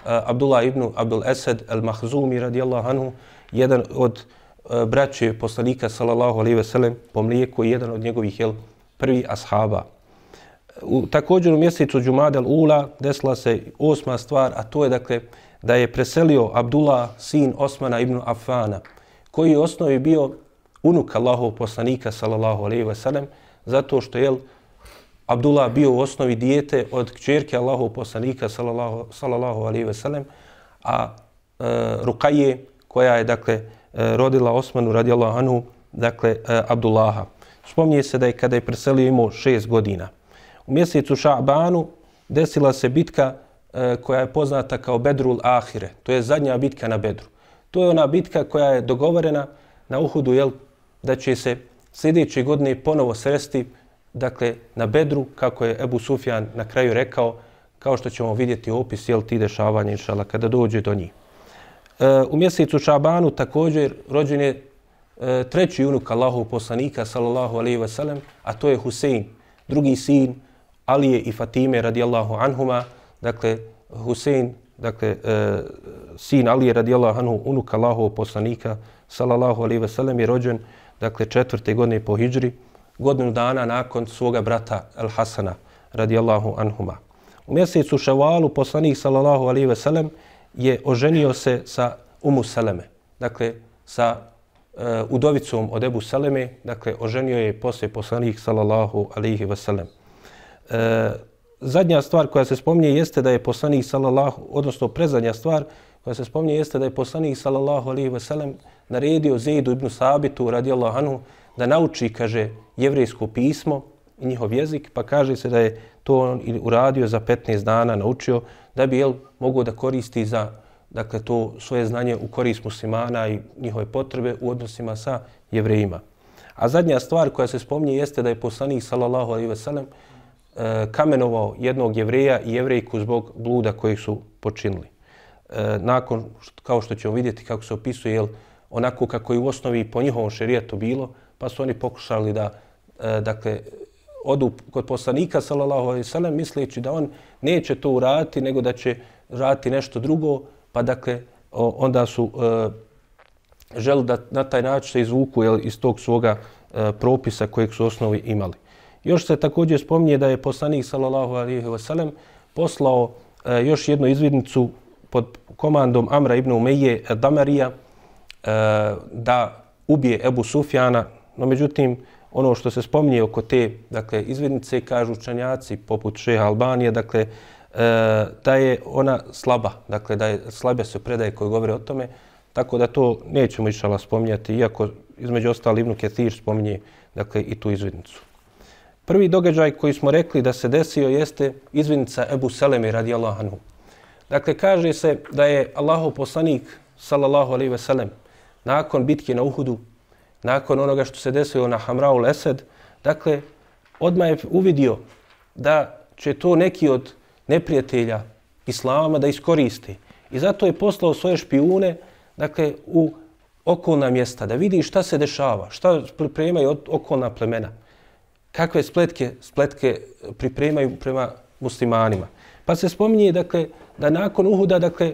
Abdullah ibn Abdul Esed el Mahzumi radijallahu anhu, jedan od eh, braće poslanika sallallahu alejhi ve sellem po mlijeku i jedan od njegovih jel prvi ashaba. U, također u mjesecu Džumadel Ula desila se osma stvar, a to je dakle da je preselio Abdullah, sin Osmana ibn Affana, koji je osnovi bio unuk Allahov poslanika sallallahu alejhi ve sellem, zato što je Abdullah bio u osnovi dijete od kćerke Allahov poslanika sallallahu, sallallahu alejhi ve sellem, a e, Rukaje koja je dakle e, rodila Osmanu radijallahu anhu, dakle e, Abdullaha. Spomnije se da je kada je preselio imao šest godina. U mjesecu Ša'banu desila se bitka e, koja je poznata kao Bedrul Ahire. To je zadnja bitka na Bedru. To je ona bitka koja je dogovorena na Uhudu, jel, da će se sljedeće godine ponovo sresti dakle, na Bedru, kako je Ebu Sufjan na kraju rekao, kao što ćemo vidjeti opis jel, ti dešavanja, inšala, kada dođe do njih. E, u mjesecu Šabanu također rođen je e, treći unuk Allahov poslanika, sallallahu alaihi ve sellem, a to je Husein, drugi sin Alije i Fatime radijallahu anhuma, dakle Husein, dakle e, sin Alije radijallahu anhu, unuk Allahov poslanika, sallallahu alaihi ve sellem, je rođen dakle četvrte godine po hijđri, godinu dana nakon svoga brata El Hasana radijallahu anhuma. U mjesecu Ševalu poslanik sallallahu alaihi ve sellem je oženio se sa Umu Seleme, dakle sa e, udovicom od Ebu Seleme, dakle oženio je poslije poslanik sallallahu alaihi ve sellem. Uh, zadnja stvar koja se spominje jeste da je poslanik sallallahu, odnosno prezadnja stvar koja se spominje jeste da je poslanik sallallahu alaihi ve sellem naredio Zeidu ibn Sabitu radijallahu anhu da nauči, kaže, jevrejsko pismo i njihov jezik, pa kaže se da je to on uradio za 15 dana, naučio, da bi jel, mogo da koristi za dakle, to svoje znanje u korist muslimana i njihove potrebe u odnosima sa jevrejima. A zadnja stvar koja se spominje jeste da je poslanik sallallahu alejhi ve sellem e, kamenovao jednog jevreja i jevrejku zbog bluda kojih su počinili. E, nakon, kao što ćemo vidjeti kako se opisuje, jel, onako kako je u osnovi po njihovom šerijetu bilo, pa su oni pokušali da, e, dakle, odu kod poslanika, sallallahu alaihi sallam, misleći da on neće to uraditi, nego da će raditi nešto drugo, pa dakle, onda su e, želi da na taj način se izvuku jel, iz tog svoga e, propisa kojeg su osnovi imali. Još se također spominje da je poslanik, sallallahu alaihi sallam, poslao e, još jednu izvidnicu pod komandom Amra ibn Umeje Damarija e, Eh, da ubije Ebu Sufjana, no međutim, ono što se spominje oko te dakle, izvednice, kažu učenjaci poput Šeha Albanije, dakle, e, da je ona slaba, dakle, da je slabe se predaje koje govore o tome, tako da to nećemo išala spominjati, iako između ostali Ibnu Ketir spominje dakle, i tu izvednicu. Prvi događaj koji smo rekli da se desio jeste izvidnica Ebu Seleme radi Allahanu. Dakle, kaže se da je Allahov poslanik, sallallahu alaihi ve sellem, nakon bitke na Uhudu, nakon onoga što se desilo na Hamraul Esed, dakle, odmah je uvidio da će to neki od neprijatelja Islama da iskoriste. I zato je poslao svoje špijune dakle, u okolna mjesta, da vidi šta se dešava, šta pripremaju okolna plemena, kakve spletke, spletke pripremaju prema muslimanima. Pa se spominje dakle, da nakon Uhuda, dakle,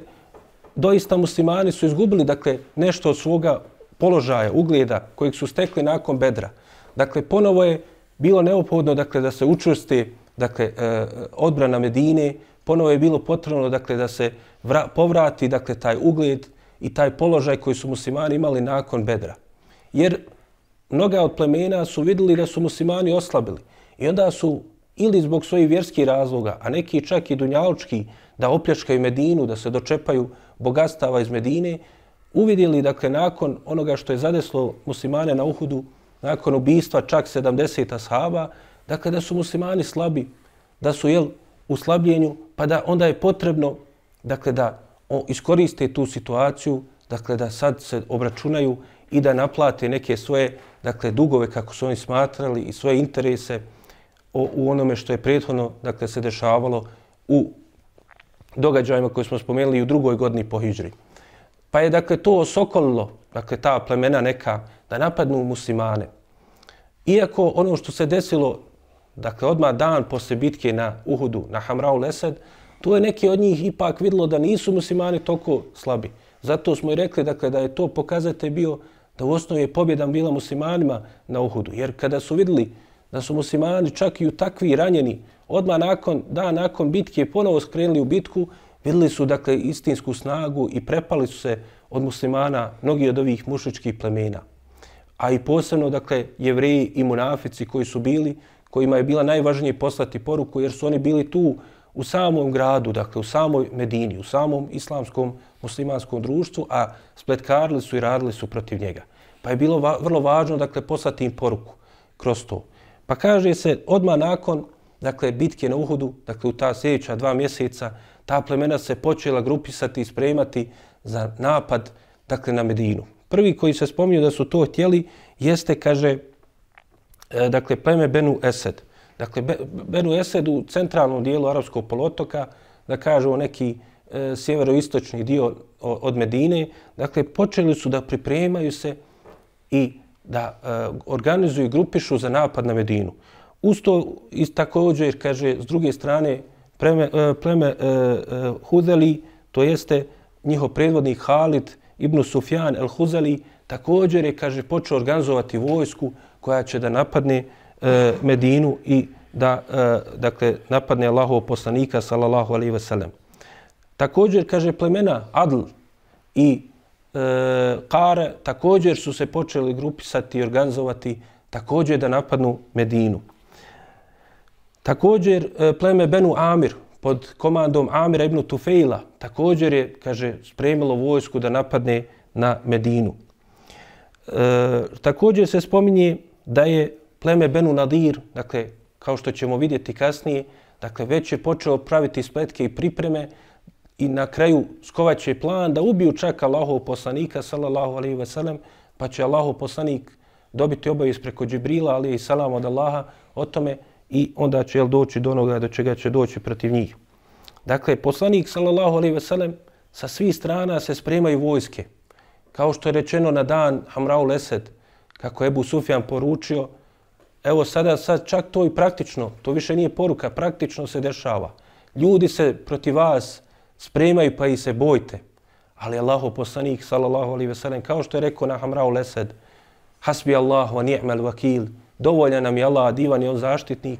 doista muslimani su izgubili dakle, nešto od svoga položaja, ugleda kojeg su stekli nakon bedra. Dakle, ponovo je bilo neophodno dakle, da se učvrsti dakle, e, odbrana Medine, ponovo je bilo potrebno dakle, da se vra, povrati dakle, taj ugled i taj položaj koji su muslimani imali nakon bedra. Jer mnoga od plemena su vidjeli da su muslimani oslabili i onda su ili zbog svojih vjerskih razloga, a neki čak i dunjalučki, da opljačkaju Medinu, da se dočepaju bogatstava iz Medine, uvidjeli, dakle, nakon onoga što je zadeslo muslimane na Uhudu, nakon ubistva čak 70 ashaba, dakle, da su muslimani slabi, da su, jel, u slabljenju, pa da onda je potrebno, dakle, da iskoriste tu situaciju, dakle, da sad se obračunaju i da naplate neke svoje, dakle, dugove kako su oni smatrali i svoje interese o, u onome što je prethodno, dakle, se dešavalo u događajima koje smo spomenuli u drugoj godini po Hidžri. Pa je dakle to osokolilo, dakle ta plemena neka, da napadnu muslimane. Iako ono što se desilo, dakle odmah dan posle bitke na Uhudu, na Hamrau Lesed, to je neki od njih ipak videlo da nisu muslimani toliko slabi. Zato smo i rekli dakle, da je to pokazate bio da u osnovi je pobjeda bila muslimanima na Uhudu. Jer kada su vidjeli da su muslimani čak i u takvi ranjeni, odmah nakon, da, nakon bitke ponovo skrenuli u bitku, vidjeli su dakle istinsku snagu i prepali su se od muslimana mnogi od ovih mušičkih plemena. A i posebno dakle jevreji i munafici koji su bili, kojima je bila najvažnije poslati poruku jer su oni bili tu u samom gradu, dakle u samoj Medini, u samom islamskom muslimanskom društvu, a spletkarili su i radili su protiv njega. Pa je bilo va vrlo važno dakle poslati im poruku kroz to. Pa kaže se odmah nakon dakle bitke na Uhudu, dakle u ta sljedeća dva mjeseca, ta plemena se počela grupisati i spremati za napad dakle na Medinu. Prvi koji se spominju da su to htjeli jeste, kaže, e, dakle, pleme Benu Esed. Dakle, Benu Esed u centralnom dijelu arapskog polotoka, da kažemo neki e, sjeveroistočni dio od Medine, dakle, počeli su da pripremaju se i da e, organizuju i grupišu za napad na Medinu. Usto i također, kaže, s druge strane, e, pleme, pleme Hudeli, to jeste njihov predvodnik Halid ibn Sufjan el-Huzeli, također je, kaže, počeo organizovati vojsku koja će da napadne e, Medinu i da, e, dakle, napadne Allahov poslanika, sallallahu alaihi wasallam. Također, kaže, plemena Adl i e, Kare također su se počeli grupisati i organizovati također da napadnu Medinu. Također, e, pleme Benu Amir pod komandom Amira ibn Tufejla također je, kaže, spremilo vojsku da napadne na Medinu. E, također se spominje da je pleme Benu Nadir, dakle, kao što ćemo vidjeti kasnije, dakle, već je počeo praviti spletke i pripreme i na kraju skovaće plan da ubiju čak Allahov poslanika, sallallahu alaihi ve sellem, pa će Allahov poslanik dobiti obavijest preko Džibrila, ali i salam od Allaha o tome i onda će jel, doći do onoga do čega će doći protiv njih. Dakle, poslanik, sallallahu alaihi ve sellem, sa svih strana se spremaju vojske. Kao što je rečeno na dan Hamraul Lesed, kako je Ebu Sufjan poručio, evo sada sad čak to i praktično, to više nije poruka, praktično se dešava. Ljudi se protiv vas spremaju pa i se bojte. Ali Allahu poslanik, sallallahu alaihi ve sellem, kao što je rekao na Hamrau Lesed, hasbi Allahu wa ni'mal vakil, dovoljan nam je Allah, divan je on zaštitnik.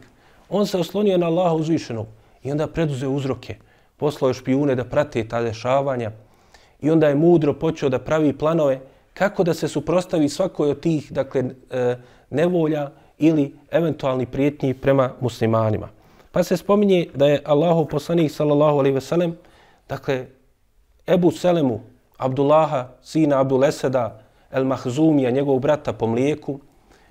On se oslonio na Allaha uzvišenog i onda preduze uzroke. Poslao je špijune da prate ta dešavanja i onda je mudro počeo da pravi planove kako da se suprostavi svakoj od tih dakle, e, nevolja ili eventualni prijetnji prema muslimanima. Pa se spominje da je Allahu poslanik sallallahu alaihi ve sellem, dakle, Ebu Selemu, Abdullaha, sina Abduleseda, El Mahzumija, njegovog brata po mlijeku,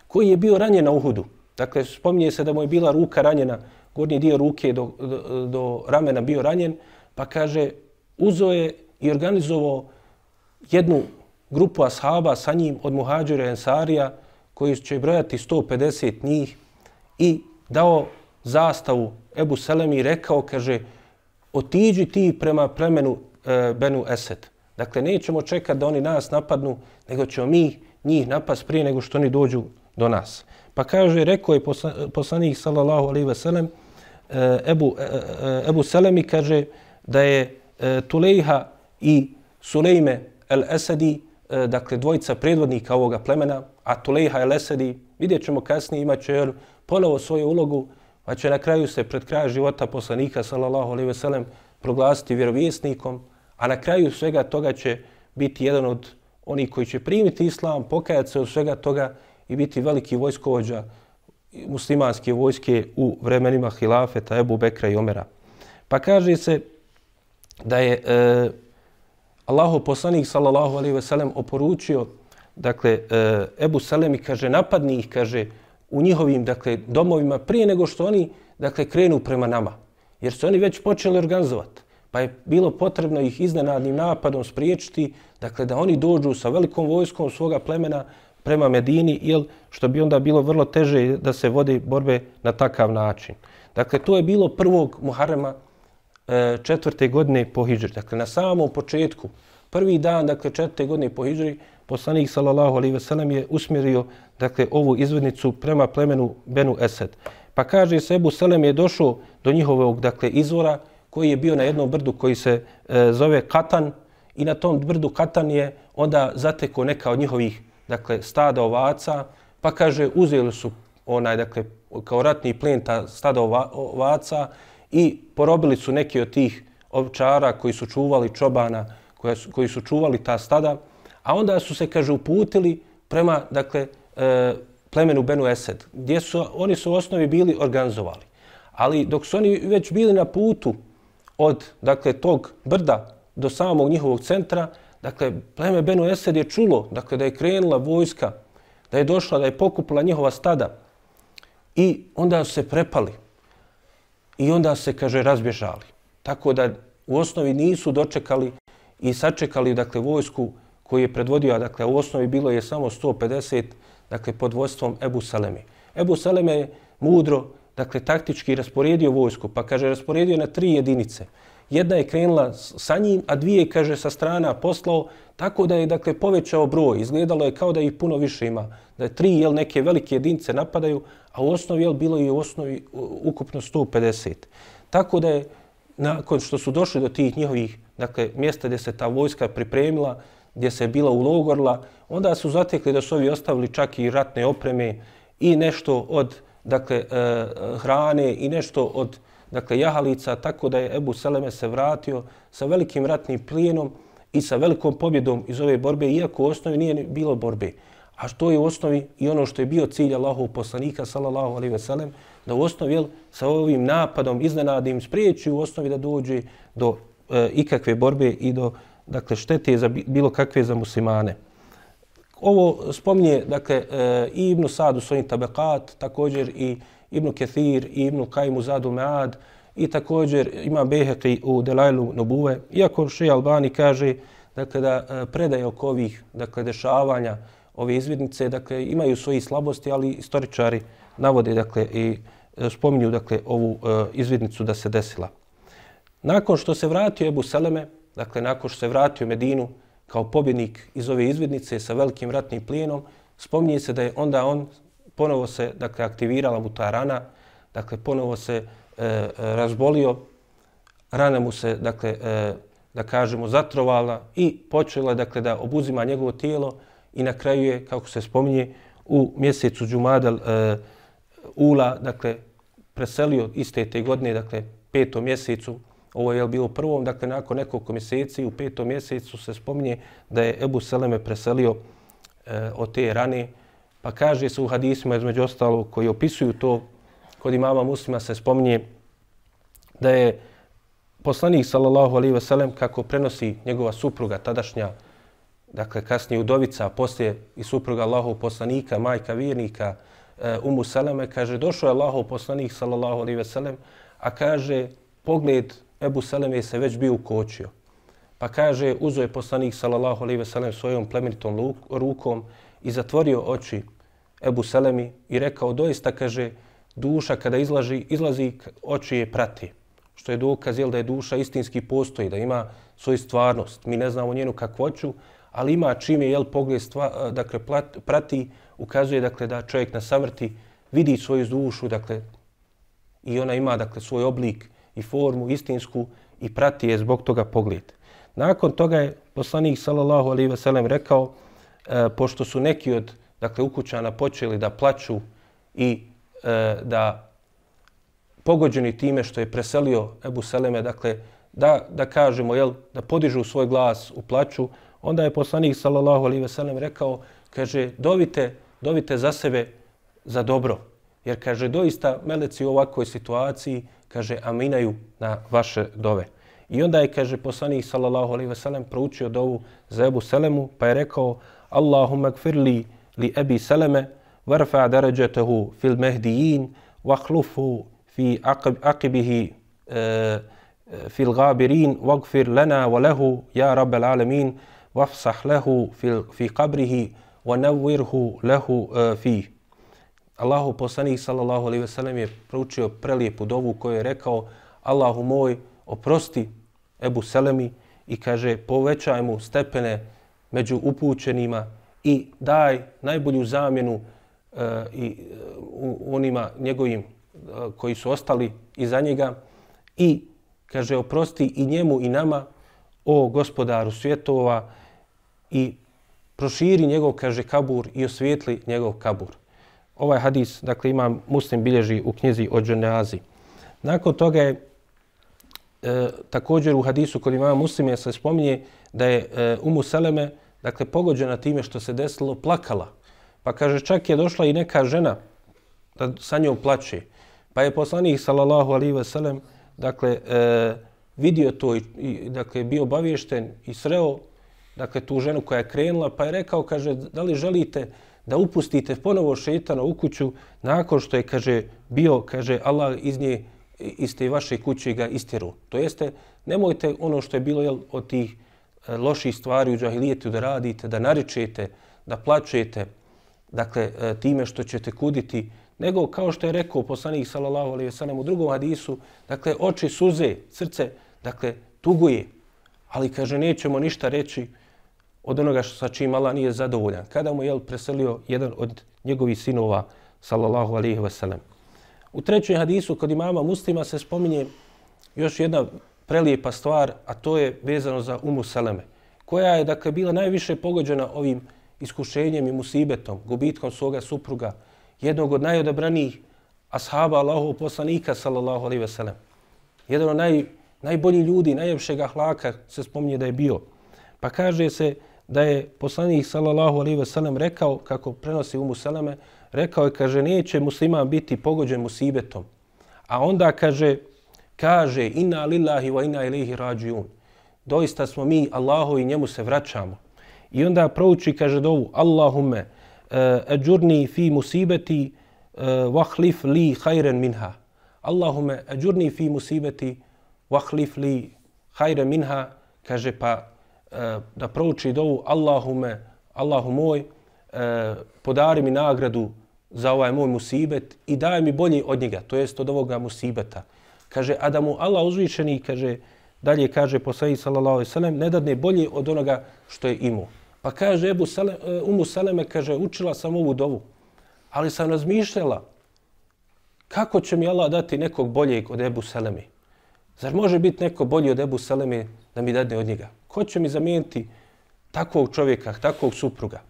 koji je bio ranjen na Uhudu. Dakle, spominje se da mu je bila ruka ranjena, gornji dio ruke do, do, do ramena bio ranjen, pa kaže, uzo je i organizovao jednu grupu ashaba sa njim od Muhađira Ensarija, koji će brojati 150 njih, i dao zastavu Ebu Selemi i rekao, kaže, otiđi ti prema plemenu e, Benu Esed. Dakle, nećemo čekati da oni nas napadnu, nego ćemo mi njih napast prije nego što oni dođu do nas. Pa kaže, rekao je poslanik sallallahu alaihi ve sellem, e, Ebu, eh, Ebu Selemi kaže da je Tulejha i Sulejme el Esedi, dakle dvojica predvodnika ovoga plemena, a Tulejha el Esedi, vidjet ćemo kasnije, imat će ponovo svoju ulogu, pa će na kraju se pred kraj života poslanika sallallahu alejhi ve sellem proglasiti vjerovjesnikom, a na kraju svega toga će biti jedan od onih koji će primiti islam, pokajati se od svega toga i biti veliki vojskovođa muslimanske vojske u vremenima hilafeta Ebu Bekra i Omera. Pa kaže se da je e, Allahu poslanik sallallahu alejhi ve sellem oporučio dakle e, Ebu Selemi kaže napadni ih kaže u njihovim dakle domovima prije nego što oni dakle krenu prema nama jer su oni već počeli organizovati pa je bilo potrebno ih iznenadnim napadom spriječiti dakle da oni dođu sa velikom vojskom svoga plemena prema Medini, jel, što bi onda bilo vrlo teže da se vode borbe na takav način. Dakle, to je bilo prvog Muharrema e, četvrte godine po Hidžri. Dakle, na samom početku, prvi dan, dakle, četvrte godine po Hidžri, poslanik, sallallahu alejhi ve sellem, je usmjerio, dakle, ovu izvednicu prema plemenu Benu Esed. Pa kaže se, Ebu Selem je došao do njihovog, dakle, izvora, koji je bio na jednom brdu koji se e, zove Katan, i na tom brdu Katan je onda zateko neka od njihovih dakle, stada ovaca, pa kaže, uzeli su onaj, dakle, kao ratni plen ta stada ovaca i porobili su neki od tih ovčara koji su čuvali čobana, koji su, koji su čuvali ta stada, a onda su se, kaže, uputili prema, dakle, e, plemenu Benu Esed, gdje su, oni su u osnovi bili organizovali. Ali dok su oni već bili na putu od, dakle, tog brda do samog njihovog centra, dakle, pleme Benu Esed je čulo, dakle, da je krenula vojska, da je došla, da je pokupila njihova stada i onda su se prepali i onda se, kaže, razbježali. Tako da u osnovi nisu dočekali i sačekali, dakle, vojsku koji je predvodio, dakle, u osnovi bilo je samo 150, dakle, pod vojstvom Ebu Saleme. Ebu Saleme je mudro, dakle, taktički rasporedio vojsku, pa kaže, rasporedio na tri jedinice. Jedna je krenula sa njim, a dvije, kaže, sa strana poslao, tako da je, dakle, povećao broj. Izgledalo je kao da ih puno više ima. Da je tri, jel, neke velike jedinice napadaju, a u osnovi, jel, bilo je u osnovi ukupno 150. Tako da je, nakon što su došli do tih njihovih, dakle, mjesta gdje se ta vojska pripremila, gdje se bila ulogorla, onda su zatekli da su ovi ostavili čak i ratne opreme i nešto od dakle, e, hrane i nešto od dakle, jahalica, tako da je Ebu Seleme se vratio sa velikim ratnim plijenom i sa velikom pobjedom iz ove borbe, iako u osnovi nije bilo borbe. A što je u osnovi i ono što je bio cilj Allahov poslanika, sallallahu alaihi veselem, da u osnovi jel, sa ovim napadom iznenadim spriječi u osnovi da dođe do e, ikakve borbe i do dakle, štete za bilo kakve za muslimane. Ovo spominje dakle, e, i Ibnu Sad u svojim tabekat, također i Ibnu Kethir i Ibnu Kajmu Zadu Mead i također ima Beheki u Delajlu Nobuve. Iako Še Albani kaže dakle, da e, predaje oko ovih dakle, dešavanja ove izvidnice dakle, imaju svoji slabosti, ali istoričari navode dakle, i e, spominju dakle, ovu izvidnicu da se desila. Nakon što se vratio Ebu Seleme, dakle, nakon što se vratio Medinu kao pobjednik iz ove izvidnice sa velikim ratnim plijenom, spominje se da je onda on ponovo se dakle, aktivirala mu ta rana, dakle, ponovo se e, e razbolio, rana mu se, dakle, e, da kažemo, zatrovala i počela dakle, da obuzima njegovo tijelo i na kraju je, kako se spominje, u mjesecu Džumadal e, Ula, dakle, preselio iste te godine, dakle, petom mjesecu, Ovo je bilo prvom, dakle nakon nekoliko mjeseci, u petom mjesecu se spominje da je Ebu Seleme preselio e, od te rane. Pa kaže se u hadisima između ostalo koji opisuju to, kod imama muslima se spominje da je poslanik sallallahu alaihi ve sellem kako prenosi njegova supruga tadašnja, dakle kasnije udovica, poslije i supruga Allahov poslanika, majka vjernika, e, Umu Seleme, kaže došao je Allahov poslanik sallallahu alaihi ve sellem, a kaže pogled Ebu Seleme se već bio ukočio. Pa kaže, uzo je poslanik sallallahu alaihi ve sellem svojom plemenitom rukom i zatvorio oči Ebu Selemi i rekao, doista kaže, duša kada izlaži, izlazi, oči je prati. Što je dokaz jel, da je duša istinski postoji, da ima svoju stvarnost. Mi ne znamo njenu kakvoću, ali ima čim je jel, pogled stva, dakle, prati, ukazuje dakle, da čovjek na savrti vidi svoju dušu dakle, i ona ima dakle, svoj oblik i formu istinsku i prati je zbog toga pogled. Nakon toga je poslanik sallallahu alejhi ve sellem rekao e, pošto su neki od dakle ukućana počeli da plaču i e, da pogođeni time što je preselio Ebu Seleme, dakle, da, da kažemo, jel, da podižu svoj glas u plaču, onda je poslanik sallallahu alejhi ve sellem rekao, kaže, dovite, dovite za sebe za dobro. Jer, kaže, doista meleci u ovakvoj situaciji kaže, aminaju na vaše dove. I onda je, kaže, poslanik sallallahu alaihi ve sellem proučio dovu za Ebu Selemu, pa je rekao, Allahumma gfirli li Ebi Seleme, varfa darajatahu fil mehdijin, vahlufu fi aqibihi e, fil gabirin, vagfir lana wa lehu, ja rabbel alemin, vafsah lehu fil, fi qabrihi, wa nawwirhu lehu uh, e, fih. Allahu poslanik sallallahu alejhi ve sellem je proučio prelijepu dovu koju je rekao Allahu moj oprosti Ebu Selemi i kaže povećaj mu stepene među upućenima i daj najbolju zamjenu e, i e, u, onima njegovim e, koji su ostali iza njega i kaže oprosti i njemu i nama o gospodaru svjetova i proširi njegov, kaže, kabur i osvijetli njegov kabur. Ovaj hadis, dakle, ima muslim bilježi u knjizi o dženazi. Nakon toga je e, također u hadisu kod imama muslime se spominje da je e, Umu Seleme, dakle, pogođena time što se desilo, plakala. Pa kaže, čak je došla i neka žena da sa njom plaće. Pa je poslanik, sallallahu alihi veselem, dakle, e, vidio to i, i dakle, bio obaviješten i sreo dakle, tu ženu koja je krenula, pa je rekao, kaže, da li želite da upustite ponovo šetana u kuću nakon što je, kaže, bio, kaže, Allah iz nje, iz te vaše kuće ga istjeru. To jeste, nemojte ono što je bilo jel, od tih e, loših stvari u džahilijetu da radite, da naričete, da plačete, dakle, e, time što ćete kuditi, nego kao što je rekao poslanik sallallahu alejhi ve sellem u drugom hadisu, dakle oči suze, srce, dakle tuguje. Ali kaže nećemo ništa reći od onoga što sa čim Allah nije zadovoljan. Kada mu je preselio jedan od njegovih sinova sallallahu alaihi ve sellem. U trećem hadisu kod imama Muslima se spominje još jedna prelijepa stvar, a to je vezano za Umu Saleme, koja je dakle bila najviše pogođena ovim iskušenjem i musibetom, gubitkom svoga supruga, jednog od najodabranijih ashaba Allahov poslanika sallallahu alaihi ve sellem. Jedan od naj, najboljih ljudi, najljepšeg ahlaka se spominje da je bio. Pa kaže se da je poslanik sallallahu alaihi ve sellem rekao kako prenosi Umu Seleme, rekao je kaže neće musliman biti pogođen musibetom. A onda kaže kaže inna lillahi wa inna ilaihi rađiun. Doista smo mi Allahu i njemu se vraćamo. I onda prouči kaže dovu Allahumme eh, ađurni fi musibeti eh, vahlif li hajren minha. Allahume ađurni fi musibeti vahlif li hajren minha. Kaže pa E, da prouči dovu Allahume, Allahu moj, e, podari mi nagradu za ovaj moj musibet i daj mi bolji od njega, to jest od ovoga musibeta. Kaže, a da mu Allah uzvišeni, kaže, dalje kaže poslanik sallallahu alejhi ve sellem ne dadne bolji od onoga što je imao. Pa kaže Ebu Sele, e, Umu Saleme, kaže, učila sam ovu dovu, ali sam razmišljala kako će mi Allah dati nekog boljeg od Ebu Seleme. Zar može biti neko bolji od Ebu Seleme da mi dadne od njega? Ko će mi zamijeniti takvog čovjeka, takvog supruga?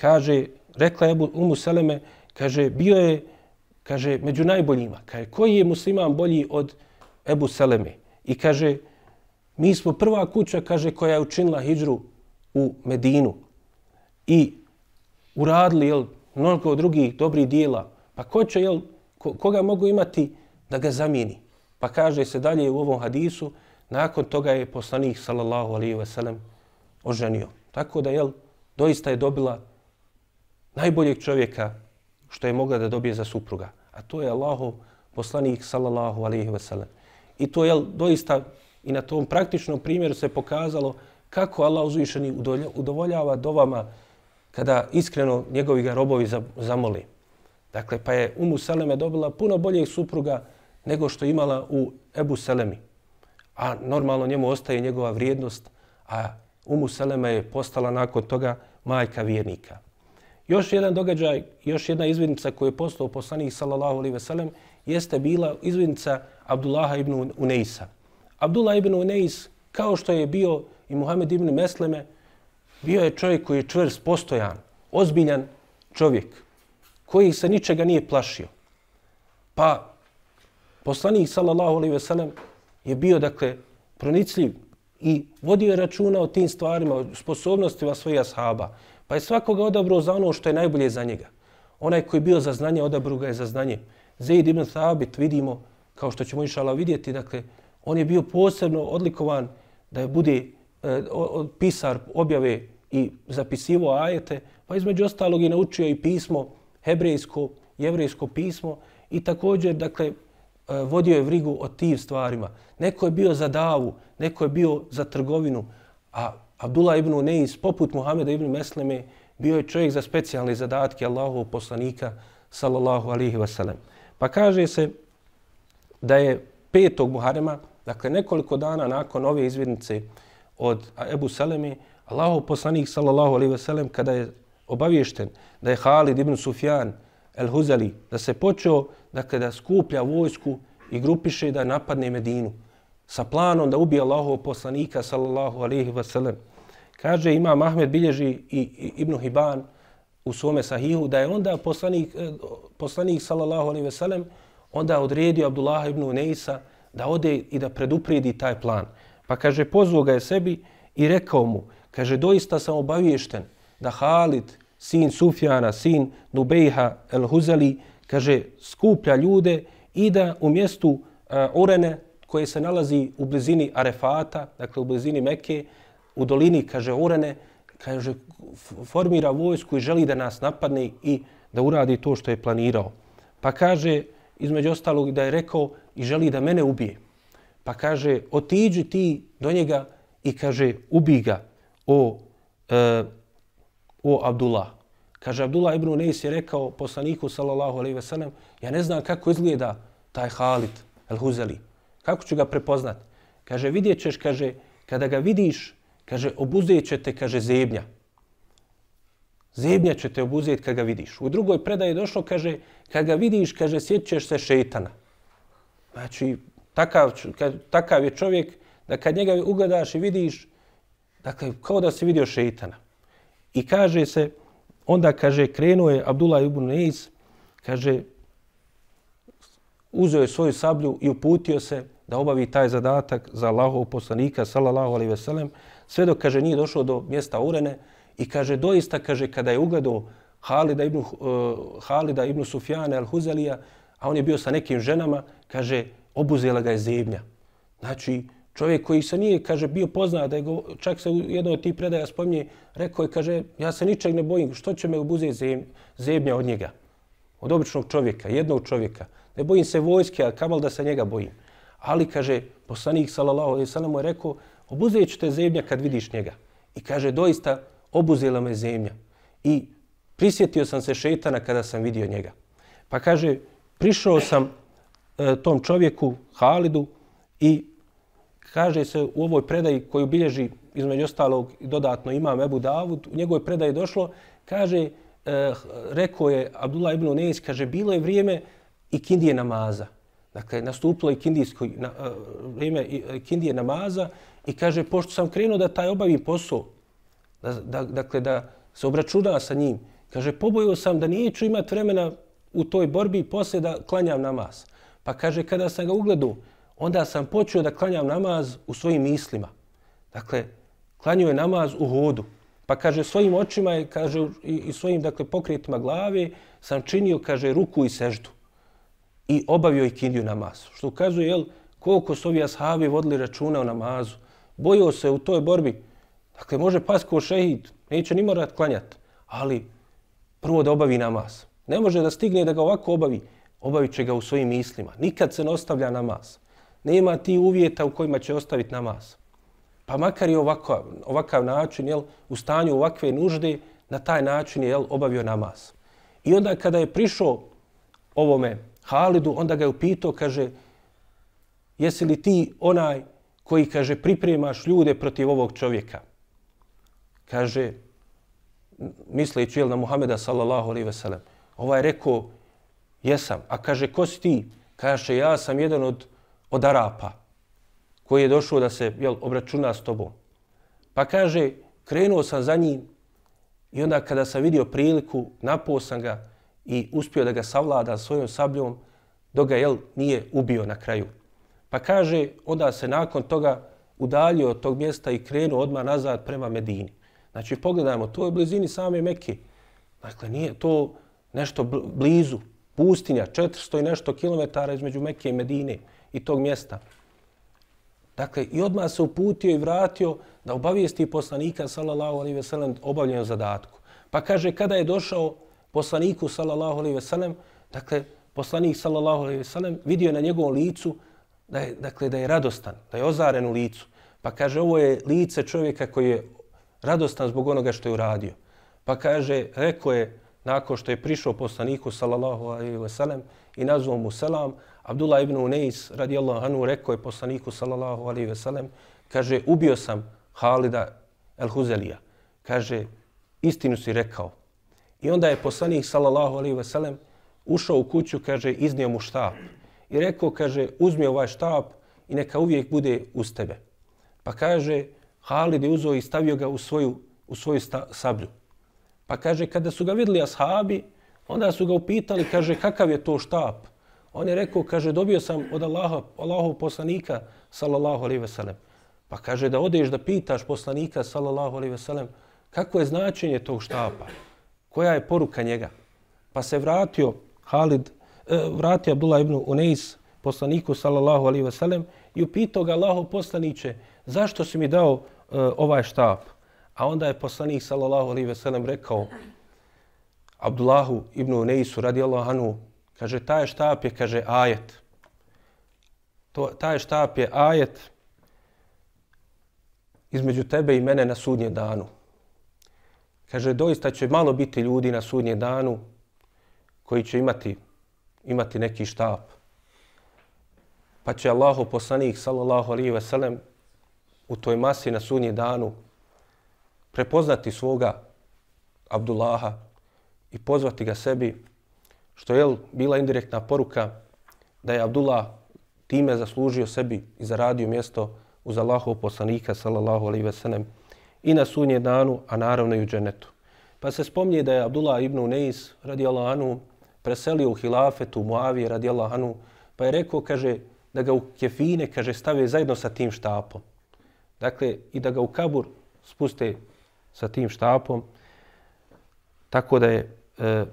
Kaže, rekla je Umu Seleme, kaže, bio je kaže, među najboljima. Kaže, koji je musliman bolji od Ebu Seleme? I kaže, mi smo prva kuća, kaže, koja je učinila hijđru u Medinu i uradili jel, mnogo drugih dobrih dijela, pa ko će, jel, ko, koga mogu imati da ga zamijeni? Pa kaže se dalje u ovom hadisu, nakon toga je poslanik sallallahu alaihi ve sellem oženio. Tako da, jel, doista je dobila najboljeg čovjeka što je mogla da dobije za supruga. A to je Allahov poslanik sallallahu alaihi ve sellem. I to je doista i na tom praktičnom primjeru se pokazalo kako Allah uzvišeni udovoljava dovama kada iskreno njegovi ga robovi zamoli. Dakle, pa je Umu Seleme dobila puno boljeg supruga nego što imala u Ebu Selemi. A normalno njemu ostaje njegova vrijednost, a Umu Seleme je postala nakon toga majka vjernika. Još jedan događaj, još jedna izvidnica koju je postao poslanik sallallahu alaihi ve sellem jeste bila izvidnica Abdullaha ibn Uneisa. Abdullah ibn Uneis, kao što je bio i Muhammed ibn Mesleme bio je čovjek koji je čvrst, postojan, ozbiljan čovjek koji se ničega nije plašio. Pa poslanik sallallahu alejhi ve sellem je bio dakle pronicljiv i vodio računa o tim stvarima, o sposobnostima svojih ashaba. Pa je svakoga odabrao za ono što je najbolje za njega. Onaj koji je bio za znanje, odabrao ga je za znanje. Zaid ibn Thabit vidimo, kao što ćemo inšala vidjeti, dakle, on je bio posebno odlikovan da je bude e, pisar objave i zapisivo ajete, pa između ostalog je naučio i pismo, hebrejsko, jevrejsko pismo i također, dakle, e, vodio je vrigu o tim stvarima. Neko je bio za davu, neko je bio za trgovinu, a Abdullah ibn Neis, poput Muhameda ibn Mesleme, bio je čovjek za specijalne zadatke Allahovog poslanika, sallallahu alihi wasallam. Pa kaže se da je petog Muharema, dakle nekoliko dana nakon ove izvidnice, od Ebu Selemi, Allahov poslanik sallallahu alaihi ve sellem kada je obaviješten da je Halid ibn Sufjan el-Huzali, da se počeo dakle, da skuplja vojsku i grupiše da napadne Medinu sa planom da ubije Allahov poslanika sallallahu alaihi ve sellem. Kaže, ima Ahmed bilježi i, i Ibn Hiban u svome sahihu, da je onda poslanik, eh, poslanik sallallahu alaihi ve sellem, onda odredio Abdullah ibn Neisa da ode i da predupredi taj plan. Pa kaže, pozvao ga je sebi i rekao mu, kaže, doista sam obaviješten da Halid, sin Sufjana, sin Nubejha el Huzali, kaže, skuplja ljude i da u mjestu eh, uh, Urene, koje se nalazi u blizini Arefata, dakle u blizini Mekke, u dolini, kaže, Urene, kaže, formira vojsku i želi da nas napadne i da uradi to što je planirao. Pa kaže, između ostalog, da je rekao i želi da mene ubije. Pa kaže, otiđi ti do njega i kaže, ubi ga o, e, o Abdullah. Kaže, Abdullah ibn Unais je rekao poslaniku, sallallahu alaihi ve sellem, ja ne znam kako izgleda taj Halid el-Huzeli. Kako ću ga prepoznat? Kaže, vidjet ćeš, kaže, kada ga vidiš, kaže, obuzet će te, kaže, zebnja. Zebnja će te obuzeti kada ga vidiš. U drugoj predaji došlo, kaže, kada ga vidiš, kaže, sjećeš se šeitana. Znači, takav, kad, takav je čovjek da kad njega ugledaš i vidiš, dakle, kao da si vidio šeitana. I kaže se, onda kaže, krenuo je Abdullah ibn Neis, kaže, uzeo je svoju sablju i uputio se da obavi taj zadatak za Allahov poslanika, sallallahu alaihi veselem, sve dok, kaže, nije došao do mjesta Urene i kaže, doista, kaže, kada je ugledao Halida ibn, uh, Halida ibn Sufjana al-Huzelija, a on je bio sa nekim ženama, kaže, obuzela ga je zemlja. Znači, čovjek koji se nije, kaže, bio poznat, da je go, čak se u jednoj od tih predaja spominje, rekao je, kaže, ja se ničeg ne bojim, što će me obuzeti zemlja od njega? Od običnog čovjeka, jednog čovjeka. Ne bojim se vojske, a kamal da se njega bojim. Ali, kaže, poslanik, sallallahu alaihi sallam, je rekao, obuzet ću te zemlja kad vidiš njega. I kaže, doista, obuzela me zemlja. I prisjetio sam se šetana kada sam vidio njega. Pa kaže, prišao sam e, tom čovjeku, Halidu, i kaže se u ovoj predaji koju bilježi između ostalog i dodatno imam Ebu Davud, u njegovoj predaji došlo, kaže, e, rekao je Abdullah ibn Uneis, kaže, bilo je vrijeme i kindije namaza. Dakle, nastupilo je kindijsko na, e, vrijeme e, kindije namaza i kaže, pošto sam krenuo da taj obavim posao, da, da, dakle, da se obračuna sa njim, kaže, pobojio sam da neću imat vremena u toj borbi posle da klanjam namaz. Pa kaže, kada sam ga ugledao, onda sam počeo da klanjam namaz u svojim mislima. Dakle, klanio je namaz u hodu. Pa kaže, svojim očima je, kaže, i, i svojim, dakle, pokretima glave sam činio, kaže, ruku i seždu. I obavio i kindiju namaz. Što ukazuje, jel, koliko su ovi ashabi vodili računa o namazu. Bojio se u toj borbi. Dakle, može pas ko šehid, neće ni morat klanjati. Ali, prvo da obavi namaz. Ne može da stigne da ga ovako obavi. Obavit će ga u svojim mislima. Nikad se ne ostavlja namaz. Nema ti uvjeta u kojima će ostaviti namaz. Pa makar i ovako, ovakav način, jel, u stanju ovakve nužde, na taj način je jel, obavio namaz. I onda kada je prišao ovome Halidu, onda ga je upitao, kaže, jesi li ti onaj koji, kaže, pripremaš ljude protiv ovog čovjeka? Kaže, misleći jel, na Muhameda sallallahu alaihi ve sellem. Ovaj je rekao, jesam. A kaže, ko si ti? Kaže, ja sam jedan od, od Arapa koji je došao da se jel, obračuna s tobom. Pa kaže, krenuo sam za njim i onda kada sam vidio priliku, napao sam ga i uspio da ga savlada svojom sabljom, dok ga jel, nije ubio na kraju. Pa kaže, onda se nakon toga udaljio od tog mjesta i krenuo odmah nazad prema Medini. Znači, pogledajmo, to je blizini same Mekke. Dakle, nije to nešto blizu, pustinja, 400 i nešto kilometara između Mekke i Medine i tog mjesta. Dakle, i odmah se uputio i vratio da obavijesti poslanika, sallallahu alaihi ve sellem, obavljenju zadatku. Pa kaže, kada je došao poslaniku, sallallahu alaihi ve sellem, dakle, poslanik, sallallahu alaihi ve sellem, vidio na njegovom licu da je, dakle, da je radostan, da je ozaren u licu. Pa kaže, ovo je lice čovjeka koji je radostan zbog onoga što je uradio. Pa kaže, rekao je, nakon što je prišao poslaniku sallallahu alejhi ve sellem i nazvao mu selam, Abdullah ibn Unais radijallahu anhu rekao je poslaniku sallallahu alejhi ve sellem, kaže, ubio sam Halida el-Huzelija. Kaže, istinu si rekao. I onda je poslanik sallallahu alaihi ve sellem ušao u kuću, kaže, iznio mu štap. I rekao, kaže, uzmi ovaj štap i neka uvijek bude uz tebe. Pa kaže, Halid je uzeo i stavio ga u svoju, u svoju sta, sablju. Pa kaže, kada su ga vidjeli ashabi, onda su ga upitali, kaže, kakav je to štap? On je rekao, kaže, dobio sam od Allaha, Allahov poslanika, sallallahu alaihi veselem. Pa kaže, da odeš da pitaš poslanika, sallallahu alaihi veselem, kako je značenje tog štapa? Koja je poruka njega? Pa se vratio Halid, e, vratio Abdullah ibn Unais, poslaniku, sallallahu alaihi ve sellem i upitao ga Allahov poslaniće, zašto si mi dao uh, ovaj štap? A onda je poslanik, sallallahu alaihi ve sellem rekao, Abdullahu ibn Unaisu, radi Allahanu, Kaže, taj štap je, kaže, ajet. To, taj štap je ajet između tebe i mene na sudnje danu. Kaže, doista će malo biti ljudi na sudnje danu koji će imati, imati neki štap. Pa će Allahu poslanik, sallallahu alihi veselem, u toj masi na sudnje danu prepoznati svoga Abdullaha i pozvati ga sebi što je bila indirektna poruka da je Abdullah time zaslužio sebi i zaradio mjesto uz Allahov poslanika sallallahu alihi ve sellem i na sunje danu, a naravno i u dženetu. Pa se spomnije da je Abdullah ibn Unais radijallahu anhu preselio u hilafetu Muavije radijallahu anhu, pa je rekao, kaže, da ga u kefine, kaže, stave zajedno sa tim štapom. Dakle, i da ga u kabur spuste sa tim štapom, tako da je e,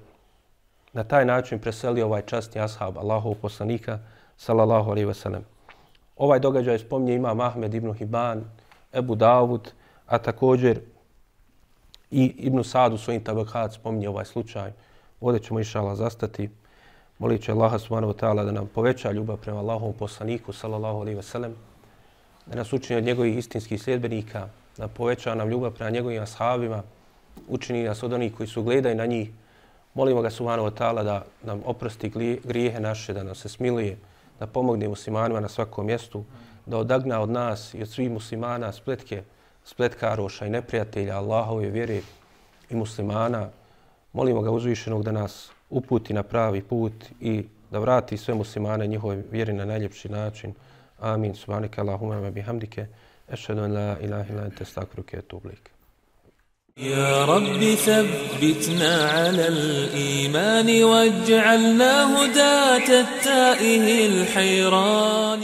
na taj način preselio ovaj častni ashab Allahov poslanika sallallahu alejhi ve sellem. Ovaj događaj spomnje ima Ahmed ibn Hiban, Ebu Davud, a također i Ibn Sa'd u svojim tabakat spominje ovaj slučaj. Ovdje ćemo išala zastati. Molit će Allaha subhanahu wa ta'ala da nam poveća ljubav prema Allahovom poslaniku sallallahu alejhi ve sellem, da nas učini od njegovih istinskih sljedbenika, da poveća nam ljubav prema njegovim ashabima, učini nas od onih koji su gledaju na njih, Molimo ga Subhanahu wa ta'ala da nam oprosti grijehe naše, da nam se smiluje, da pomogne muslimanima na svakom mjestu, da odagna od nas i od svih muslimana spletke, spletkaroša i neprijatelja Allahove vjere i muslimana. Molimo ga uzvišenog da nas uputi na pravi put i da vrati sve muslimane njihove vjeri na najljepši način. Amin. Subhanaka Allahumma bihamdike. Ešhedu an la ilaha illa ente stakruke etublik. يا رب ثبتنا على الإيمان واجعلنا هداة التائه الحيران